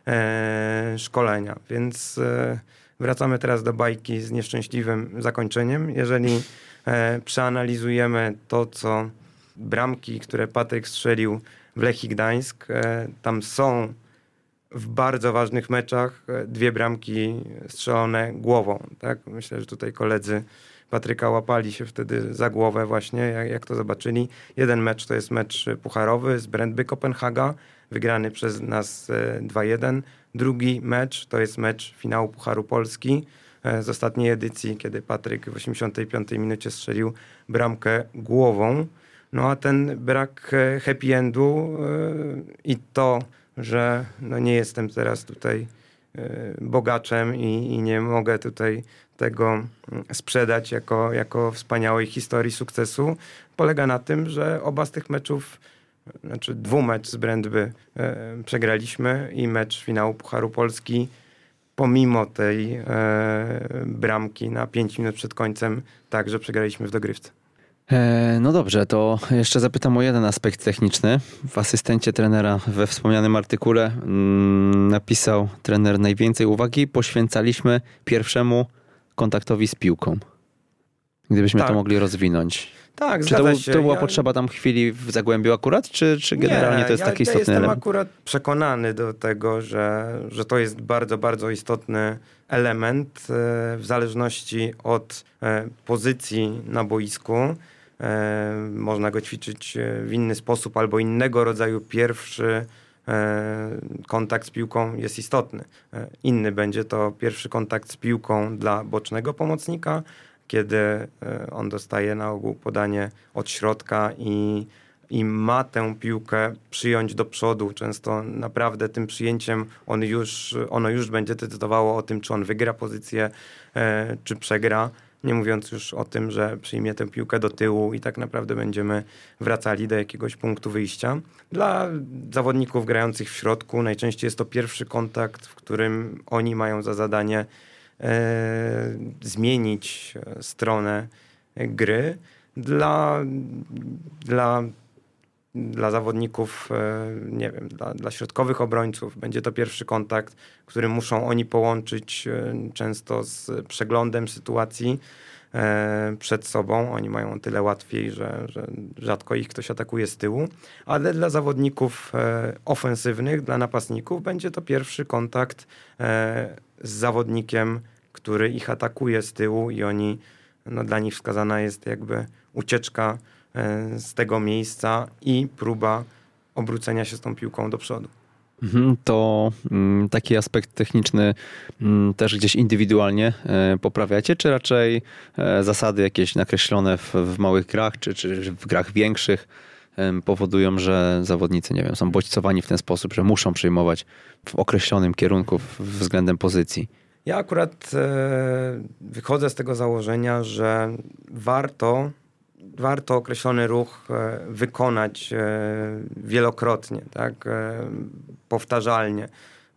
e, szkolenia. Więc e, wracamy teraz do bajki z nieszczęśliwym zakończeniem. Jeżeli e, przeanalizujemy to, co bramki, które Patryk strzelił w Lechii Gdańsk, e, tam są w bardzo ważnych meczach e, dwie bramki strzelone głową. Tak? Myślę, że tutaj koledzy Patryka łapali się wtedy za głowę właśnie, jak, jak to zobaczyli. Jeden mecz to jest mecz pucharowy z Brentby Kopenhaga, wygrany przez nas 2-1. E, Drugi mecz to jest mecz finału Pucharu Polski e, z ostatniej edycji, kiedy Patryk w 85 minucie strzelił bramkę głową. No a ten brak happy endu i to, że no nie jestem teraz tutaj e, bogaczem i, i, nie mogę tutaj tego mm, sprzedać jako, jako wspaniałej historii sukcesu, polega na tym, że oba z tych meczów znaczy dwumecz z Brędby przegraliśmy i mecz finału Pucharu Polski pomimo tej e, bramki na 5 minut przed końcem, także przegraliśmy w dogrywce. E, no dobrze, to jeszcze zapytam o jeden aspekt techniczny. W asystencie trenera we wspomnianym artykule mm, napisał trener najwięcej uwagi poświęcaliśmy pierwszemu kontaktowi z piłką. Gdybyśmy tak. to mogli rozwinąć. Tak, czy to, to była ja... potrzeba tam chwili w Zagłębiu akurat, czy, czy generalnie Nie, to jest ja, taki istotny ja jestem element? akurat przekonany do tego, że, że to jest bardzo, bardzo istotny element e, w zależności od e, pozycji na boisku. E, można go ćwiczyć w inny sposób albo innego rodzaju pierwszy kontakt z piłką jest istotny. Inny będzie to pierwszy kontakt z piłką dla bocznego pomocnika, kiedy e, on dostaje na ogół podanie od środka i, i ma tę piłkę przyjąć do przodu. Często naprawdę tym przyjęciem on już, ono już będzie decydowało o tym, czy on wygra pozycję, e, czy przegra. Nie mówiąc już o tym, że przyjmie tę piłkę do tyłu i tak naprawdę będziemy wracali do jakiegoś punktu wyjścia. Dla zawodników grających w środku najczęściej jest to pierwszy kontakt, w którym oni mają za zadanie E, zmienić stronę gry. Dla, dla, dla zawodników, e, nie wiem, dla, dla środkowych obrońców będzie to pierwszy kontakt, który muszą oni połączyć e, często z przeglądem sytuacji przed sobą. Oni mają tyle łatwiej, że, że rzadko ich ktoś atakuje z tyłu. Ale dla zawodników ofensywnych, dla napastników będzie to pierwszy kontakt z zawodnikiem, który ich atakuje z tyłu i oni, no dla nich wskazana jest jakby ucieczka e, z tego miejsca i próba obrócenia się z tą piłką do przodu. Mhm, to mm, taki aspekt techniczny mm, też gdzieś indywidualnie e, poprawiacie, czy raczej e, zasady jakieś nakreślone w, w małych grach, czy, czy w grach większych powodują, że zawodnicy, nie wiem, są bodźcowani w ten sposób, że muszą przyjmować w określonym kierunku względem pozycji? Ja akurat e, wychodzę z tego założenia, że warto, warto określony ruch e, wykonać e, wielokrotnie, tak, powtarzalnie.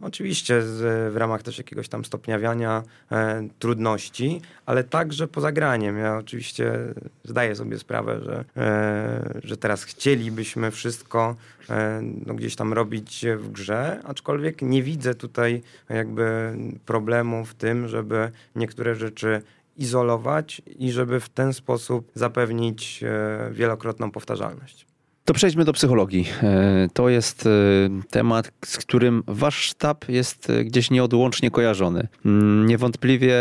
Oczywiście z, w ramach też jakiegoś tam stopniawiania e, trudności, ale także poza graniem. Ja oczywiście zdaję sobie sprawę, że, e, że teraz chcielibyśmy wszystko e, no, gdzieś tam robić w grze, aczkolwiek nie widzę tutaj jakby problemu w tym, żeby niektóre rzeczy izolować i żeby w ten sposób zapewnić e, wielokrotną powtarzalność. To przejdźmy do psychologii. E, to jest e, temat, z którym wasz sztab jest gdzieś nieodłącznie kojarzony. Mm, niewątpliwie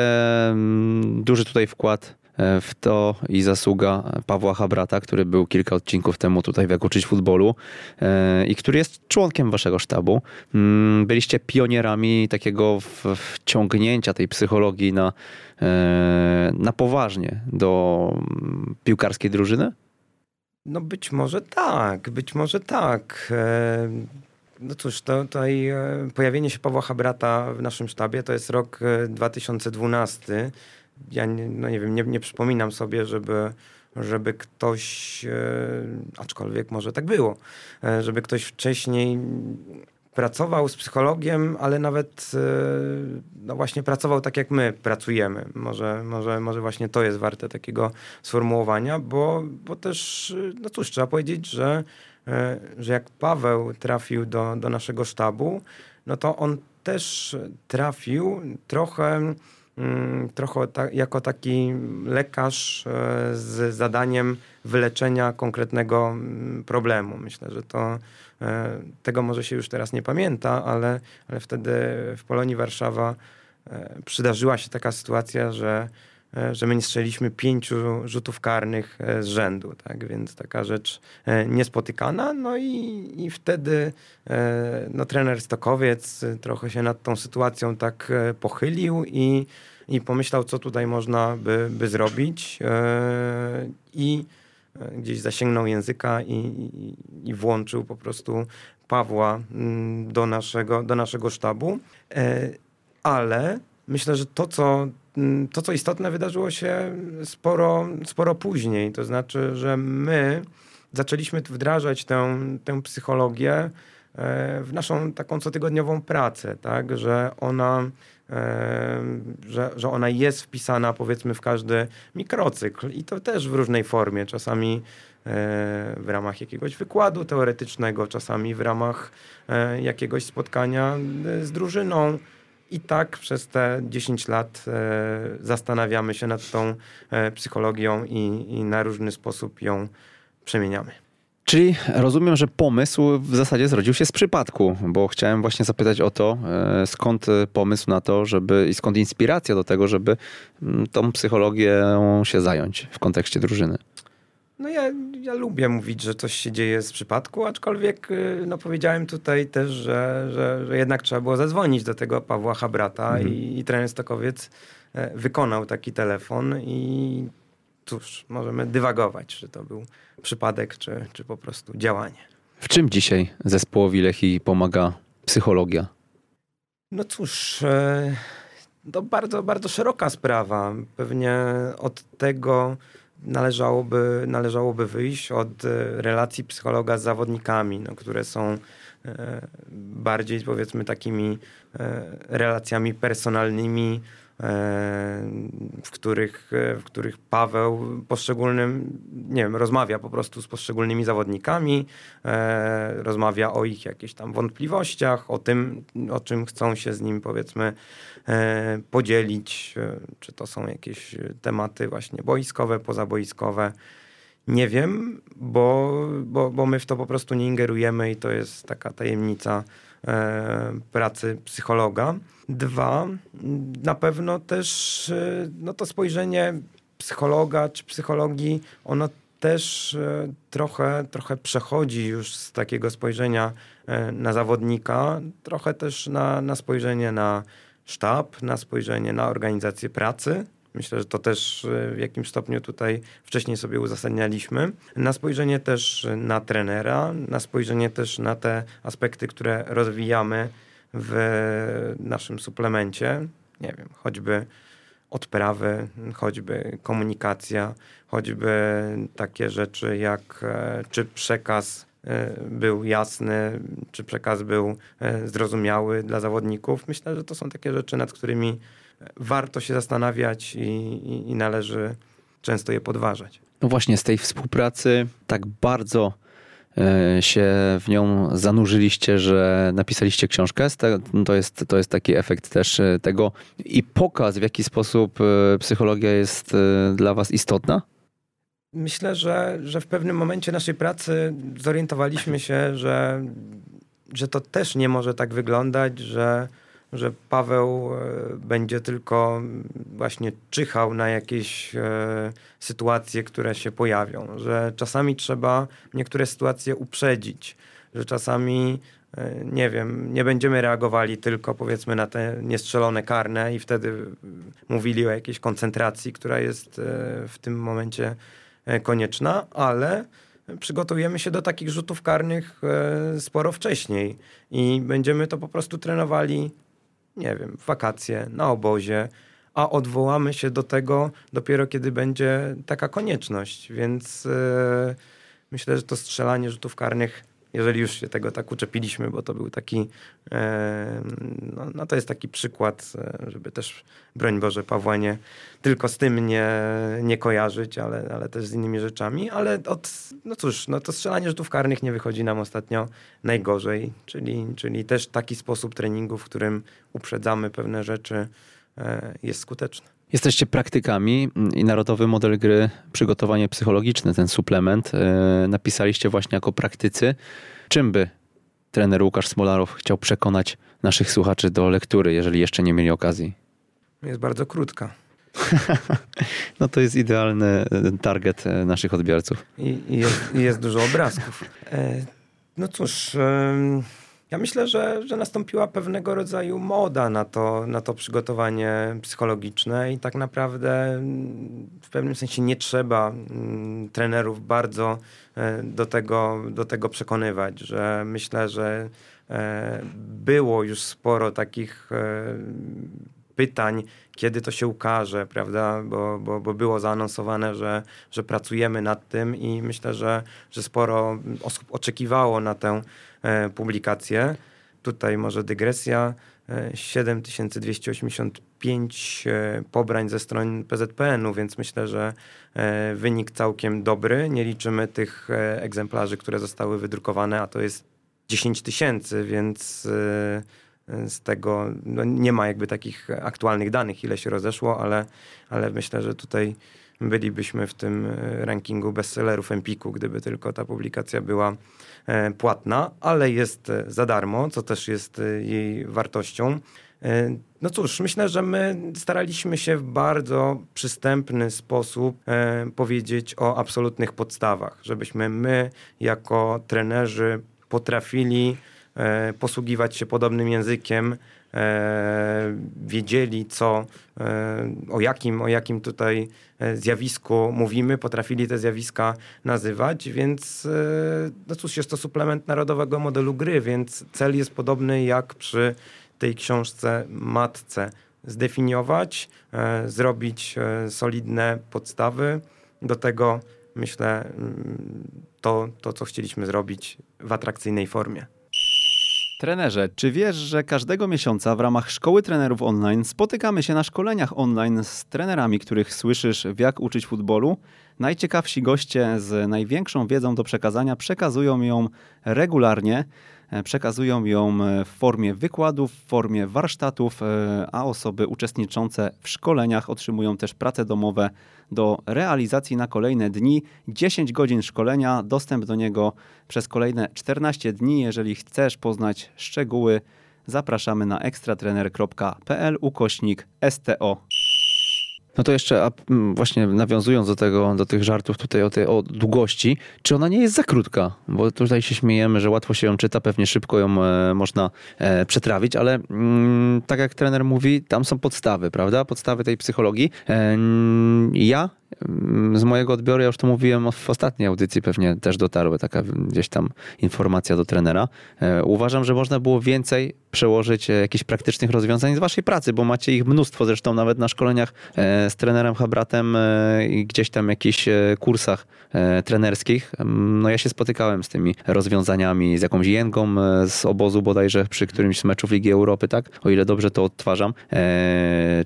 mm, duży tutaj wkład w to i zasługa Pawła Habrata, który był kilka odcinków temu tutaj w Jak uczyć futbolu i który jest członkiem waszego sztabu. Mm, byliście pionierami takiego wciągnięcia tej psychologii na, na poważnie do piłkarskiej drużyny? No być może tak, być może tak. E, no cóż, to, tutaj e, pojawienie się Pawła Habrata w naszym sztabie to jest rok 2012. E, ja nie, no nie wiem, nie, nie przypominam sobie, żeby, żeby ktoś, aczkolwiek może tak było, żeby ktoś wcześniej pracował z psychologiem, ale nawet e, no właśnie pracował tak jak my pracujemy. Może, może, może właśnie to jest warte takiego sformułowania, bo, bo też, no cóż, trzeba powiedzieć, że, e, że jak Paweł trafił do, do naszego sztabu, no to on też trafił trochę trochę ta, jako taki lekarz e, z zadaniem wyleczenia konkretnego mm, problemu. Myślę, że to E, tego może się już teraz nie pamięta, ale, ale wtedy w Polonii Warszawa e, przydarzyła się taka sytuacja, że, że my nie strzeliśmy pięciu rzutów karnych z rzędu, tak? więc taka rzecz niespotykana. No i, i wtedy no, trener Stokowiec trochę się nad tą sytuacją tak pochylił i, i pomyślał, co tutaj można by, by zrobić. I gdzieś zasięgnął języka i, i, i włączył po prostu Pawła mm, do naszego, do naszego sztabu. E, ale myślę, że to co, to, co istotne, wydarzyło się sporo, sporo później. To znaczy, że my zaczęliśmy wdrażać tę, tę psychologię w naszą taką cotygodniową pracę, tak, że ona że, że ona jest wpisana powiedzmy w każdy mikrocykl i to też w różnej formie, czasami w ramach jakiegoś wykładu teoretycznego, czasami w ramach e, jakiegoś spotkania e, z drużyną. I tak przez te 10 lat e, zastanawiamy się nad tą psychologią i, i na różny sposób ją przemieniamy. Czyli rozumiem, że pomysł w zasadzie zrodził się z przypadku, bo chciałem właśnie zapytać o to, skąd pomysł na to, żeby i skąd inspiracja do tego, żeby mm, tą psychologią się zająć w kontekście drużyny. No ja, ja lubię mówić, że coś się dzieje z przypadku, aczkolwiek y, no powiedziałem tutaj też, że, że, że jednak trzeba było zadzwonić do tego Pawła Habrata mhm. i, i trener Stokowiec e, wykonał taki telefon i cóż, możemy dywagować, czy to był przypadek, czy, czy po prostu działanie. W czym dzisiaj zespołowi Lechi pomaga psychologia? No cóż, e, to bardzo, bardzo szeroka sprawa. Pewnie od tego należałoby, należałoby wyjść od e, relacji psychologa z zawodnikami, no, które są e, bardziej powiedzmy takimi e, relacjami personalnymi, w których, w których Paweł poszczególnym, nie wiem, rozmawia po prostu z poszczególnymi zawodnikami, rozmawia o ich jakichś tam wątpliwościach, o tym, o czym chcą się z nim powiedzmy podzielić, czy to są jakieś tematy właśnie boiskowe, pozaboiskowe. Nie wiem, bo, bo, bo my w to po prostu nie ingerujemy i to jest taka tajemnica e, pracy psychologa. Dwa, na pewno też e, no to spojrzenie psychologa czy psychologii, ono też e, trochę, trochę przechodzi już z takiego spojrzenia e, na zawodnika, trochę też na, na spojrzenie na sztab, na spojrzenie na organizację pracy. Myślę, że to też e, w jakimś stopniu tutaj wcześniej sobie uzasadnialiśmy. Na spojrzenie też na trenera, na spojrzenie też na te aspekty, które rozwijamy w naszym suplemencie. Nie wiem, choćby odprawy, choćby komunikacja, choćby takie rzeczy jak e, czy przekaz e, był jasny, czy przekaz był zrozumiały dla zawodników. Myślę, że to są takie rzeczy, nad którymi warto się zastanawiać i, i, i należy często je podważać. No właśnie, z tej współpracy tak bardzo e, się w nią zanurzyliście, że napisaliście książkę. To jest, to jest taki efekt też e, tego i pokaz, w jaki sposób e, psychologia jest dla Was istotna? Myślę, że, że w pewnym momencie naszej pracy zorientowaliśmy się, że, że to też nie może tak wyglądać, że że Paweł e, będzie tylko właśnie czyhał na jakieś e, sytuacje, które się pojawią, że czasami trzeba niektóre sytuacje uprzedzić, że czasami e, nie wiem, nie będziemy reagowali tylko powiedzmy na te niestrzelone karne i wtedy mówili o jakiejś koncentracji, która jest w tym momencie konieczna, ale przygotujemy się do takich rzutów karnych sporo wcześniej i będziemy to po prostu trenowali nie wiem, wakacje, na obozie, a odwołamy się do tego dopiero kiedy będzie taka konieczność. Więc yy, myślę, że to strzelanie rzutów karnych, jeżeli już się tego tak uczepiliśmy, bo to był taki, yy, no, no, to jest taki przykład, e, żeby też, broń Boże, Pawła nie tylko z tym nie, nie kojarzyć, ale, ale też z innymi rzeczami. Ale od, no cóż, no to strzelanie rzutów karnych nie wychodzi nam ostatnio najgorzej, czyli, czyli też taki sposób treningu, w którym uprzedzamy pewne rzeczy, e, jest skuteczny. Jesteście praktykami i Narodowy Model Gry Przygotowanie Psychologiczne, ten suplement, e, napisaliście właśnie jako praktycy. Czym by trener Łukasz Smolarow chciał przekonać naszych słuchaczy do lektury, jeżeli jeszcze nie mieli okazji? Jest bardzo krótka. no to jest idealny target e, naszych odbiorców. I, i jest, jest, dużo obrazków. No cóż... Ja myślę, że, że nastąpiła pewnego rodzaju moda na to, na to przygotowanie psychologiczne i tak naprawdę mm, w pewnym sensie nie trzeba mm, trenerów bardzo e, do tego, do tego przekonywać, że myślę, że e, było już sporo takich e, pytań, kiedy to się ukaże, prawda? Bo, bo, bo było zaanonsowane, że, że pracujemy nad tym i myślę, że, że sporo osób oczekiwało na tę e, publikację. Tutaj może dygresja. 7285 e, pobrań ze stron PZPN-u, więc myślę, że e, wynik całkiem dobry. Nie liczymy tych e, egzemplarzy, które zostały wydrukowane, a to jest 10 tysięcy, więc z tego no nie ma jakby takich aktualnych danych, ile się rozeszło, ale, ale myślę, że tutaj bylibyśmy w tym rankingu bestsellerów Empiku, gdyby tylko ta publikacja była E, płatna, ale jest e, za darmo, co też jest e, jej wartością. No cóż, myślę, że my staraliśmy się w bardzo przystępny sposób powiedzieć o absolutnych podstawach, żebyśmy my jako trenerzy potrafili posługiwać się podobnym językiem, E, wiedzieli, co, e, o, jakim, o jakim tutaj e, zjawisku mówimy, potrafili te zjawiska nazywać, więc no cóż, jest to suplement narodowego modelu gry, więc cel jest podobny jak przy tej książce matce. Zdefiniować, zrobić solidne podstawy. Do tego myślę mm, to, to co chcieliśmy zrobić w atrakcyjnej formie. Trenerze, czy wiesz, że każdego miesiąca w ramach Szkoły Trenerów Online spotykamy się na szkoleniach online z trenerami, których słyszysz w jak uczyć futbolu? Najciekawsi goście z największą wiedzą do przekazania przekazują ją regularnie. E, przekazują ją e, w formie wykładów, w formie warsztatów, e, a osoby uczestniczące w szkoleniach otrzymują też prace domowe do realizacji na kolejne dni. 10 godzin szkolenia, dostęp do niego przez kolejne 14 dni. Jeżeli chcesz poznać szczegóły, zapraszamy na ekstratrener.pl ukośnik STO. No to jeszcze właśnie nawiązując do tego, do tych żartów tutaj o tej o długości, czy ona nie jest za krótka? Bo tutaj się śmiejemy, że łatwo się ją czyta, pewnie szybko ją e, można e, przetrawić, ale mm, tak jak trener mówi, tam są podstawy, prawda? Podstawy tej psychologii. E, ja z mojego odbioru, ja już to mówiłem w ostatniej audycji, pewnie też dotarły taka gdzieś tam informacja do trenera. E, uważam, że można było więcej przełożyć e, jakichś praktycznych rozwiązań z waszej pracy, bo macie ich mnóstwo, zresztą nawet na szkoleniach e, z trenerem Habratem i gdzieś tam jakichś kursach trenerskich. No ja się spotykałem z tymi rozwiązaniami, z jakąś jęgą z obozu bodajże przy którymś z meczów Ligi Europy, tak? O ile dobrze to odtwarzam,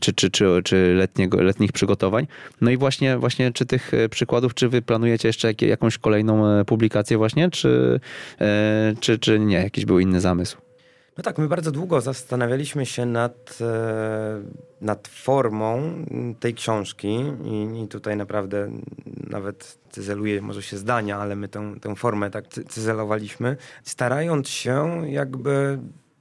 czy, czy, czy, czy letniego, letnich przygotowań. No i właśnie właśnie, czy tych e, przykładów, czy wy planujecie jeszcze jakąś kolejną e, publikację właśnie, czy, e, czy, czy nie? Jakiś był inny zamysł? No tak, my bardzo długo zastanawialiśmy się nad, nad formą tej książki i, i tutaj naprawdę nawet cyzeluje może się zdania, ale my tę, tę formę tak cyzelowaliśmy, starając się jakby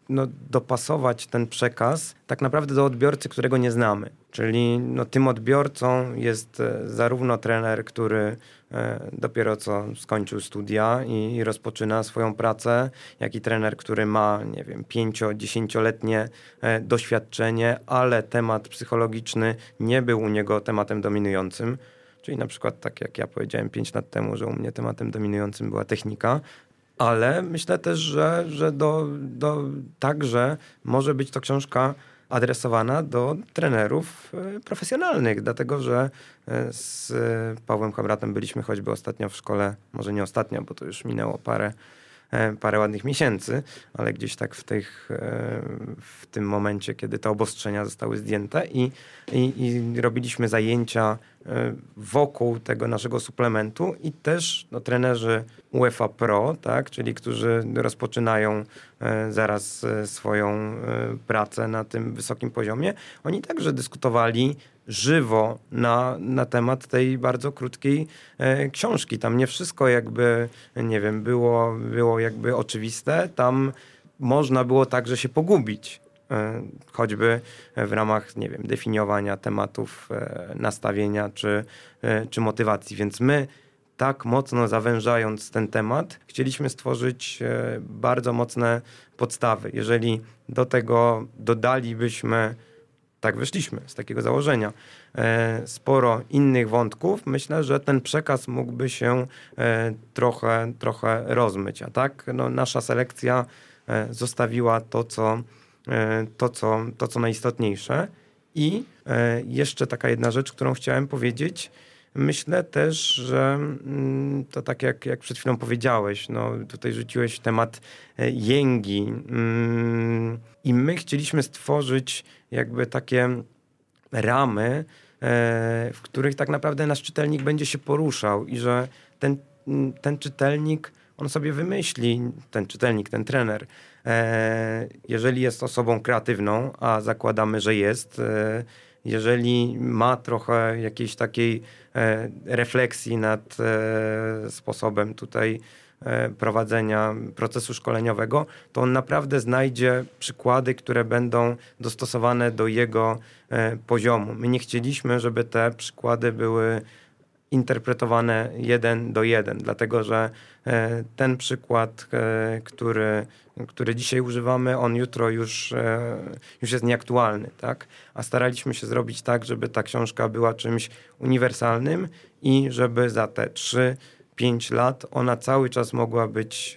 no, dopasować ten przekaz tak naprawdę do odbiorcy, którego nie znamy. Czyli no, tym odbiorcą jest e, zarówno trener, który e, dopiero co skończył studia i, i rozpoczyna swoją pracę, jak i trener, który ma, nie wiem, pięcio, dziesięcioletnie e, doświadczenie, ale temat psychologiczny nie był u niego tematem dominującym. Czyli na przykład tak jak ja powiedziałem 5 lat temu, że u mnie tematem dominującym była technika, ale myślę też, że, że do, do, także może być to książka adresowana do trenerów e, profesjonalnych, dlatego że e, z Pawłem Habratem byliśmy choćby ostatnio w szkole, może nie ostatnio, bo to już minęło parę, parę ładnych miesięcy, ale gdzieś tak w, tych, w tym momencie, kiedy te obostrzenia zostały zdjęte i, i, i robiliśmy zajęcia E, wokół tego naszego suplementu i też no, trenerzy UEFA Pro, tak, czyli którzy rozpoczynają e, zaraz e, swoją pracę na tym wysokim poziomie, oni także dyskutowali żywo na, na temat tej bardzo krótkiej książki. Tam nie wszystko jakby, nie wiem, było, było jakby oczywiste, tam można było także się pogubić. E, choćby w ramach, nie wiem, definiowania tematów, e, nastawienia czy, e, czy motywacji. Więc my tak mocno zawężając ten temat, chcieliśmy stworzyć bardzo mocne podstawy. Jeżeli do tego dodalibyśmy, tak wyszliśmy z takiego założenia, sporo innych wątków, myślę, że ten przekaz mógłby się trochę, trochę rozmyć. A tak no, nasza selekcja zostawiła to, co E, to co, to, co najistotniejsze. I e, jeszcze taka jedna rzecz, którą chciałem powiedzieć. Myślę też, że mm, to tak jak, jak przed chwilą powiedziałeś, no tutaj rzuciłeś temat e, jęgi mm, i my chcieliśmy stworzyć jakby takie ramy, e, w których tak naprawdę nasz czytelnik będzie się poruszał i że ten, ten czytelnik, on sobie wymyśli, ten czytelnik, ten trener, E, jeżeli jest osobą kreatywną, a zakładamy, że jest, jeżeli ma trochę jakiejś takiej e, refleksji nad sposobem tutaj prowadzenia procesu szkoleniowego, to on naprawdę znajdzie przykłady, które będą dostosowane do jego poziomu. My nie chcieliśmy, żeby te przykłady były interpretowane jeden do jeden, dlatego że e, ten przykład, e, który, który dzisiaj używamy, on jutro już, e, już jest nieaktualny, tak? A staraliśmy się zrobić tak, żeby ta książka była czymś uniwersalnym i żeby za te 3-5 lat ona cały czas mogła być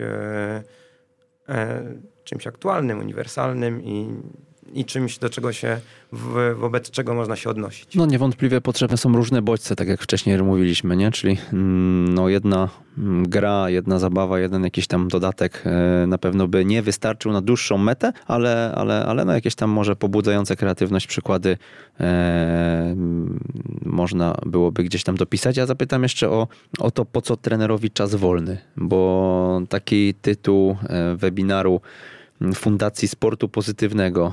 czymś aktualnym, uniwersalnym i i czymś, do czego się, w, wobec czego można się odnosić. No niewątpliwie potrzebne są różne bodźce, tak jak wcześniej mówiliśmy, nie? Czyli mm, no jedna mm, gra, jedna zabawa, jeden jakiś tam dodatek e, na pewno by nie wystarczył na dłuższą metę, ale, ale, ale no jakieś tam może pobudzające kreatywność przykłady e, można byłoby gdzieś tam dopisać. Ja zapytam jeszcze o, o to, po co trenerowi czas wolny, bo taki tytuł e, webinaru Fundacji Sportu Pozytywnego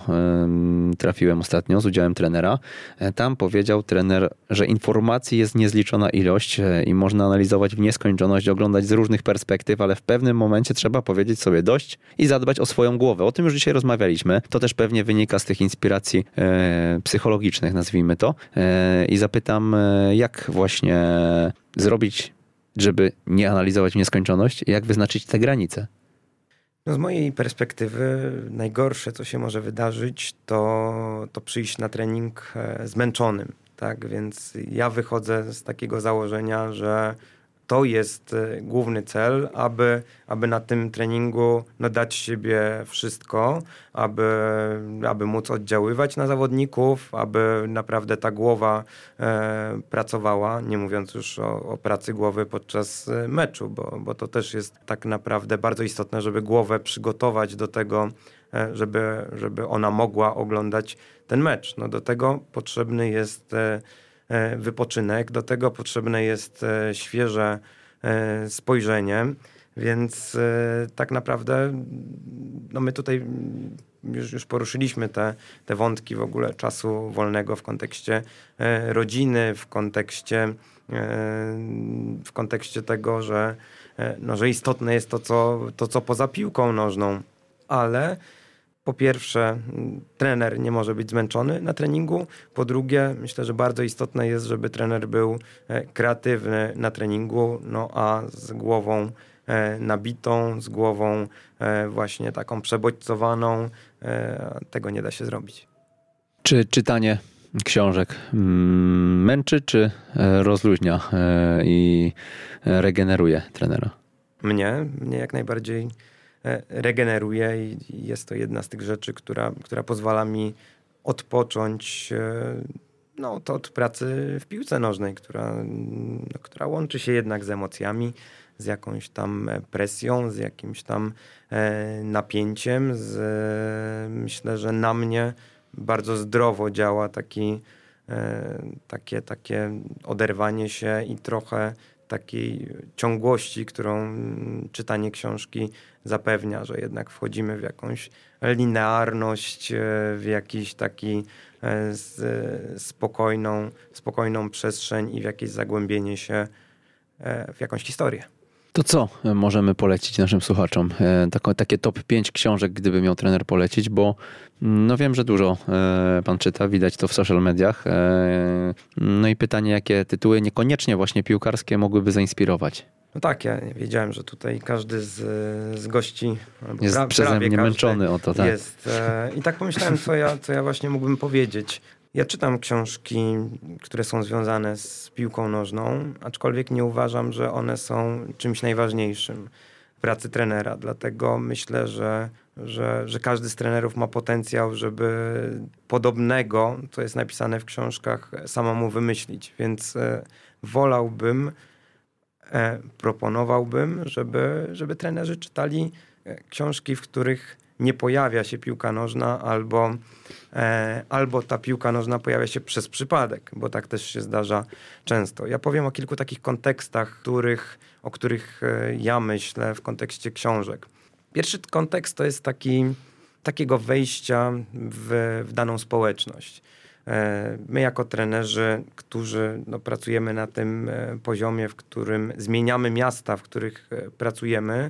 trafiłem ostatnio z udziałem trenera. E, tam powiedział trener, że informacji jest niezliczona ilość e, i można analizować w nieskończoność, oglądać z różnych perspektyw, ale w pewnym momencie trzeba powiedzieć sobie dość i zadbać o swoją głowę. O tym już dzisiaj rozmawialiśmy. To też pewnie wynika z tych inspiracji e, psychologicznych, nazwijmy to. I zapytam, jak właśnie zrobić, żeby nie analizować w nieskończoność, jak wyznaczyć te granice? No z mojej perspektywy najgorsze, co się może wydarzyć, to, to przyjść na trening e, zmęczonym. Tak? Więc ja wychodzę z takiego założenia, że to jest e, główny cel, aby, aby na tym treningu no, dać siebie wszystko, aby, aby móc oddziaływać na zawodników, aby naprawdę ta głowa e, pracowała, nie mówiąc już o, o, pracy głowy podczas e, meczu, bo, bo to też jest tak naprawdę bardzo istotne, żeby głowę przygotować do tego, e, żeby, żeby ona mogła oglądać ten mecz. No, do tego potrzebny jest e, wypoczynek, do tego potrzebne jest e, świeże e, spojrzenie. Więc tak naprawdę no my tutaj już, już poruszyliśmy te, te wątki w ogóle czasu wolnego w kontekście rodziny, w kontekście, w kontekście tego, że, no, że istotne jest to co, to, co poza piłką nożną, ale po pierwsze, trener nie może być zmęczony na treningu. Po drugie, myślę, że bardzo istotne jest, żeby trener był e, kreatywny na treningu, no a z głową e, nabitą, z głową e, właśnie taką przebodźcowaną. Tego nie da się zrobić. Czy czytanie książek mm, męczy, czy rozluźnia i regeneruje trenera? Mnie, mnie jak najbardziej regeneruje i jest to jedna z tych rzeczy, która, która pozwala mi odpocząć e, no, to od pracy w piłce nożnej, która, no, która łączy się jednak z emocjami, z jakąś tam presją, z jakimś tam e, napięciem. Z, myślę, że na mnie bardzo zdrowo działa taki, takie, takie oderwanie się i trochę takiej ciągłości, którą czytanie książki zapewnia, że jednak wchodzimy w jakąś linearność, e, w jakiś taki e, spokojną, spokojną przestrzeń i w jakieś zagłębienie się e, w jakąś historię. To co możemy polecić naszym słuchaczom? Tako, takie top 5 książek, gdyby miał trener polecić, bo mm, no wiem, że dużo pan czyta, widać to w social mediach. No i pytanie, jakie tytuły niekoniecznie właśnie piłkarskie mogłyby zainspirować? No tak, ja wiedziałem, że tutaj każdy z, z gości jest przeze mnie męczony o to, tak. Jest. E, I tak pomyślałem, co ja, co ja właśnie mógłbym powiedzieć. Ja czytam książki, które są związane z piłką nożną, aczkolwiek nie uważam, że one są czymś najważniejszym w pracy trenera. Dlatego myślę, że że, że każdy z trenerów ma potencjał, żeby podobnego, co jest napisane w książkach, samemu wymyślić. Więc e, wolałbym, e, proponowałbym, żeby, żeby trenerzy czytali e, książki, w których nie pojawia się piłka nożna, albo, e, albo ta piłka nożna pojawia się przez przypadek, bo tak też się zdarza często. Ja powiem o kilku takich kontekstach, których, o których e, ja myślę w kontekście książek. Pierwszy kontekst to jest taki, takiego wejścia w, w daną społeczność. E, my, jako trenerzy, którzy no, pracujemy na tym e, poziomie, w którym zmieniamy miasta, w których pracujemy,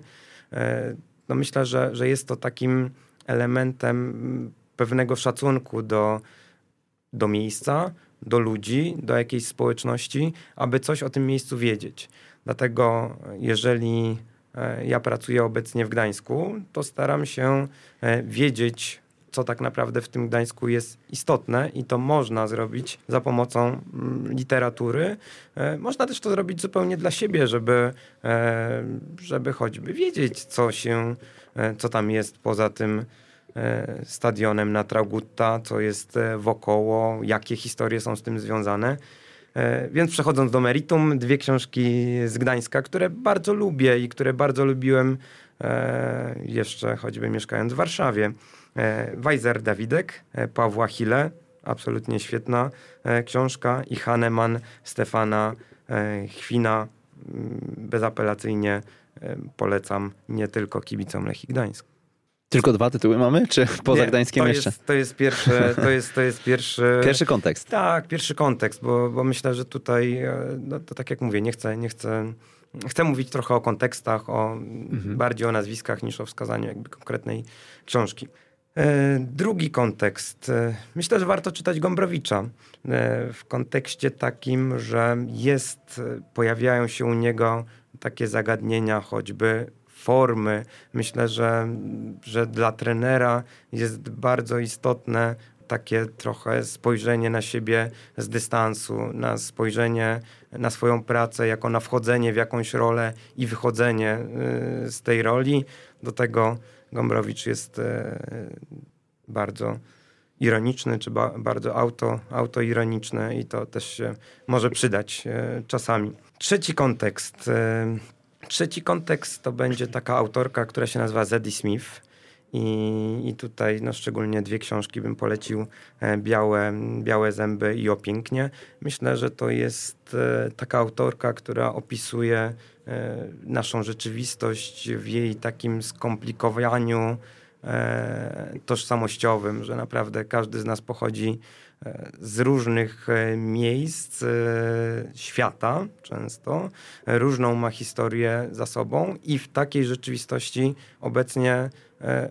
no myślę, że, że jest to takim elementem pewnego szacunku do, do miejsca, do ludzi, do jakiejś społeczności, aby coś o tym miejscu wiedzieć. Dlatego, jeżeli e, ja pracuję obecnie w Gdańsku, to staram się e, wiedzieć co tak naprawdę w tym Gdańsku jest istotne i to można zrobić za pomocą mm, literatury. E, można też to zrobić zupełnie dla siebie, żeby, e, żeby choćby wiedzieć, co się, e, co tam jest poza tym stadionem na Traugutta, co jest wokoło, jakie historie są z tym związane. Więc przechodząc do meritum, dwie książki z Gdańska, które bardzo lubię i które bardzo lubiłem jeszcze choćby mieszkając w Warszawie. E, Weiser Dawidek, e, Pawła Hille, absolutnie świetna e, książka i Haneman Stefana Chwina, mm, bezapelacyjnie polecam nie tylko kibicom Lechii Gdańsk. Tylko dwa tytuły mamy, czy poza Nie, Gdańskiem to jeszcze? Jest, to jest pierwszy, to jest, to jest pierwszy... Pierwszy kontekst. Tak, pierwszy kontekst, bo, bo myślę, że tutaj, no, to tak jak mówię, nie chcę, nie chcę Chcę mówić trochę o kontekstach, o mhm. bardziej o nazwiskach niż o wskazaniu jakby konkretnej książki. E, drugi kontekst. E, myślę, że warto czytać Gombrowicza e, w kontekście takim, że jest, pojawiają się u niego takie zagadnienia, choćby formy. Myślę, że, że dla trenera jest bardzo istotne takie trochę spojrzenie na siebie z dystansu, na spojrzenie na swoją pracę jako na wchodzenie w jakąś rolę i wychodzenie z tej roli. Do tego Gombrowicz jest e, bardzo ironiczny, czy ba bardzo auto, autoironiczny i to też się może przydać e, czasami. Trzeci kontekst. E, trzeci kontekst to będzie taka autorka, która się nazywa Zadie Smith. I, I tutaj no, szczególnie dwie książki bym polecił, Białe, Białe Zęby i O Pięknie. Myślę, że to jest taka autorka, która opisuje naszą rzeczywistość w jej takim skomplikowaniu e, tożsamościowym, że naprawdę każdy z nas pochodzi e, z różnych miejsc świata często, różną ma historię za sobą i w takiej rzeczywistości obecnie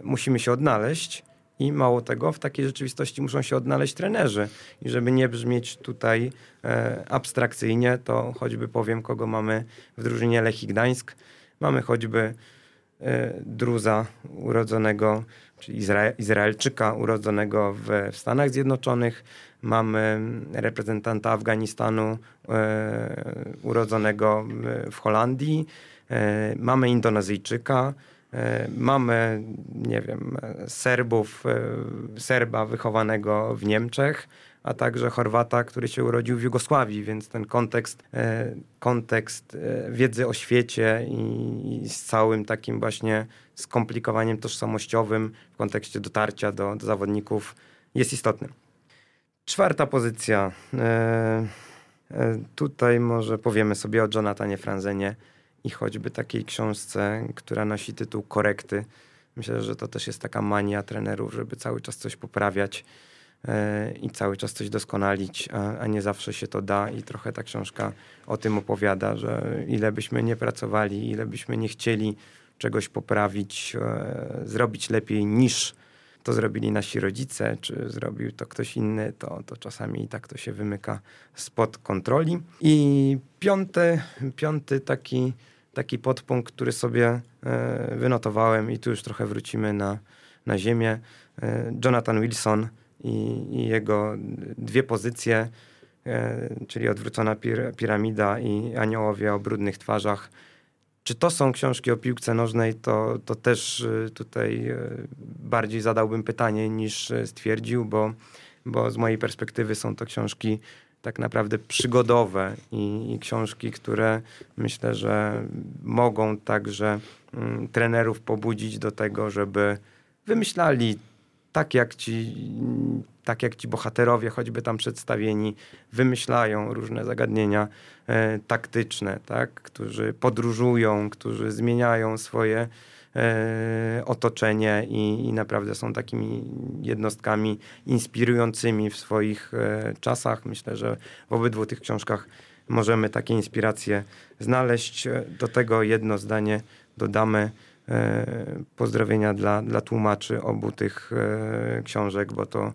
musimy się odnaleźć. I mało tego, w takiej rzeczywistości muszą się odnaleźć trenerzy. I żeby nie brzmieć tutaj e, abstrakcyjnie, to choćby powiem, kogo mamy w drużynie Lechii Gdańsk. Mamy choćby e, Druza urodzonego, czyli Izra Izraelczyka urodzonego w, w, Stanach Zjednoczonych. Mamy reprezentanta Afganistanu e, urodzonego w Holandii. E, mamy Indonezyjczyka, mamy, nie wiem, Serbów, e, Serba wychowanego w Niemczech, a także Chorwata, który się urodził w Jugosławii, więc ten kontekst, e, kontekst wiedzy o świecie i, z całym takim właśnie skomplikowaniem tożsamościowym w kontekście dotarcia do, do zawodników jest istotny. Czwarta pozycja. Tutaj może powiemy sobie o Jonathanie Franzenie i choćby takiej książce, która nosi tytuł Korekty. Myślę, że to też jest taka mania trenerów, żeby cały czas coś poprawiać e, i cały czas coś doskonalić, a, nie zawsze się to da i trochę ta książka o tym opowiada, że ile byśmy nie pracowali, ile byśmy nie chcieli czegoś poprawić, e, zrobić lepiej niż to zrobili nasi rodzice, czy zrobił to ktoś inny, to, to czasami i tak to się wymyka spod kontroli. I piąty, piąty taki, taki podpunkt, który sobie e, wynotowałem i tu już trochę wrócimy na, na ziemię. E, Jonathan Wilson i, i jego dwie pozycje, e, czyli odwrócona pir piramida i aniołowie o brudnych twarzach. Czy to są książki o piłce nożnej, to, to też y, tutaj y, bardziej zadałbym pytanie niż y, stwierdził, bo, bo z mojej perspektywy są to książki tak naprawdę przygodowe i, i książki, które myślę, że mogą także mm, trenerów pobudzić do tego, żeby wymyślali tak jak ci, tak jak ci bohaterowie, choćby tam przedstawieni, wymyślają różne zagadnienia e, taktyczne, tak? którzy podróżują, którzy zmieniają swoje e, otoczenie i, i, naprawdę są takimi jednostkami inspirującymi w swoich e, czasach. Myślę, że w obydwu tych książkach możemy takie inspiracje znaleźć. Do tego jedno zdanie dodamy. E, pozdrowienia dla, dla tłumaczy obu tych e, książek, bo to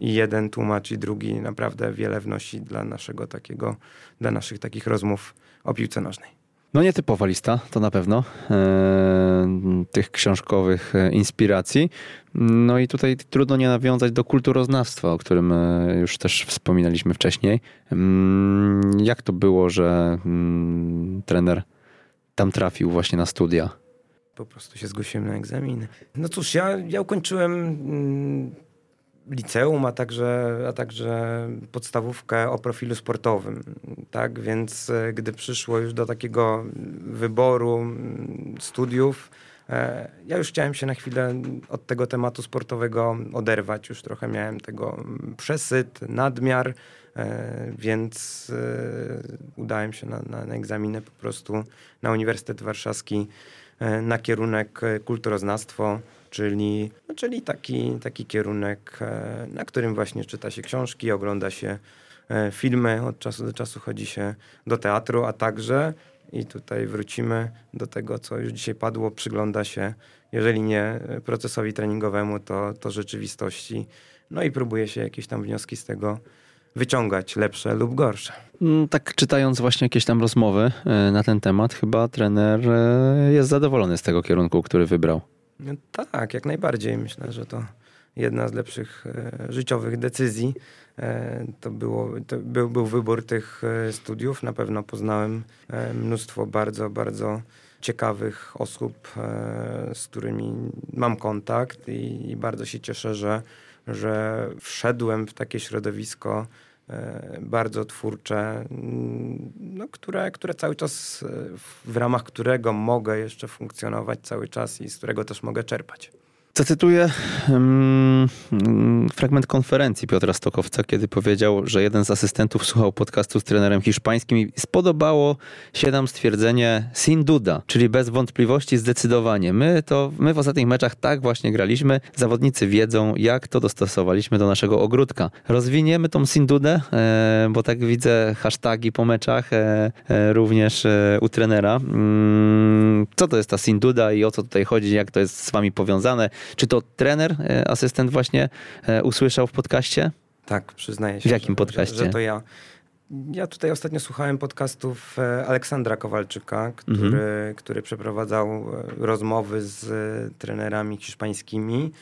i jeden tłumacz i drugi naprawdę wiele wnosi dla naszego takiego, dla naszych takich rozmów o piłce nożnej. No nietypowa lista, to na pewno, e, tych książkowych inspiracji. No i tutaj trudno nie nawiązać do kulturoznawstwa, o którym już też wspominaliśmy wcześniej. Mm, jak to było, że mm, trener tam trafił właśnie na studia? Po prostu się zgłosiłem na egzaminy. No cóż, ja, ja ukończyłem mm, liceum, a także, a także podstawówkę o profilu sportowym. Tak więc e, gdy przyszło już do takiego wyboru mm, studiów, e, ja już chciałem się na chwilę od tego tematu sportowego oderwać. Już trochę miałem tego mm, przesyt, nadmiar, e, więc udałem się na, na, na po prostu na Uniwersytet Warszawski na kierunek e, kulturoznawstwo, czyli, no, czyli taki, taki kierunek, e, na którym właśnie czyta się książki, ogląda się filmy, od czasu do czasu chodzi się do teatru, a także, i tutaj wrócimy do tego, co już dzisiaj padło, przygląda się, jeżeli nie procesowi treningowemu, to, to rzeczywistości, no i próbuje się jakieś tam wnioski z tego wyciągać lepsze lub gorsze. Mm, tak czytając właśnie jakieś tam rozmowy e, na ten temat, chyba trener e, jest zadowolony z tego kierunku, który wybrał. No tak, jak najbardziej. Myślę, że to jedna z lepszych e, życiowych decyzji. To, było, to był, był wybór tych studiów. Na pewno poznałem mnóstwo bardzo, bardzo ciekawych osób, z którymi mam kontakt i, i bardzo się cieszę, że, że wszedłem w takie środowisko, bardzo twórcze, mm, no, które, które cały czas, e, w ramach którego mogę jeszcze funkcjonować cały czas i z którego też mogę czerpać. Zacytuję um, fragment konferencji Piotra Stokowca, kiedy powiedział, że jeden z asystentów słuchał podcastu z trenerem hiszpańskim i spodobało się nam stwierdzenie sin duda, czyli bez wątpliwości zdecydowanie. My to, my w ostatnich meczach tak właśnie graliśmy. Zawodnicy wiedzą, jak to dostosowaliśmy do naszego ogródka. Rozwiniemy tą sin dudę, e, bo tak widzę hasztagi po meczach e, e, również e, u trenera. Mm, co to jest ta sin duda i o co tutaj chodzi, jak to jest z wami powiązane? Czy to trener, e, asystent właśnie e, usłyszał w podcaście? Tak, przyznaję się. W jakim że, podcaście? Że, że to ja. Ja tutaj ostatnio słuchałem podcastów e, Aleksandra Kowalczyka, który, mhm. który przeprowadzał rozmowy z trenerami hiszpańskimi.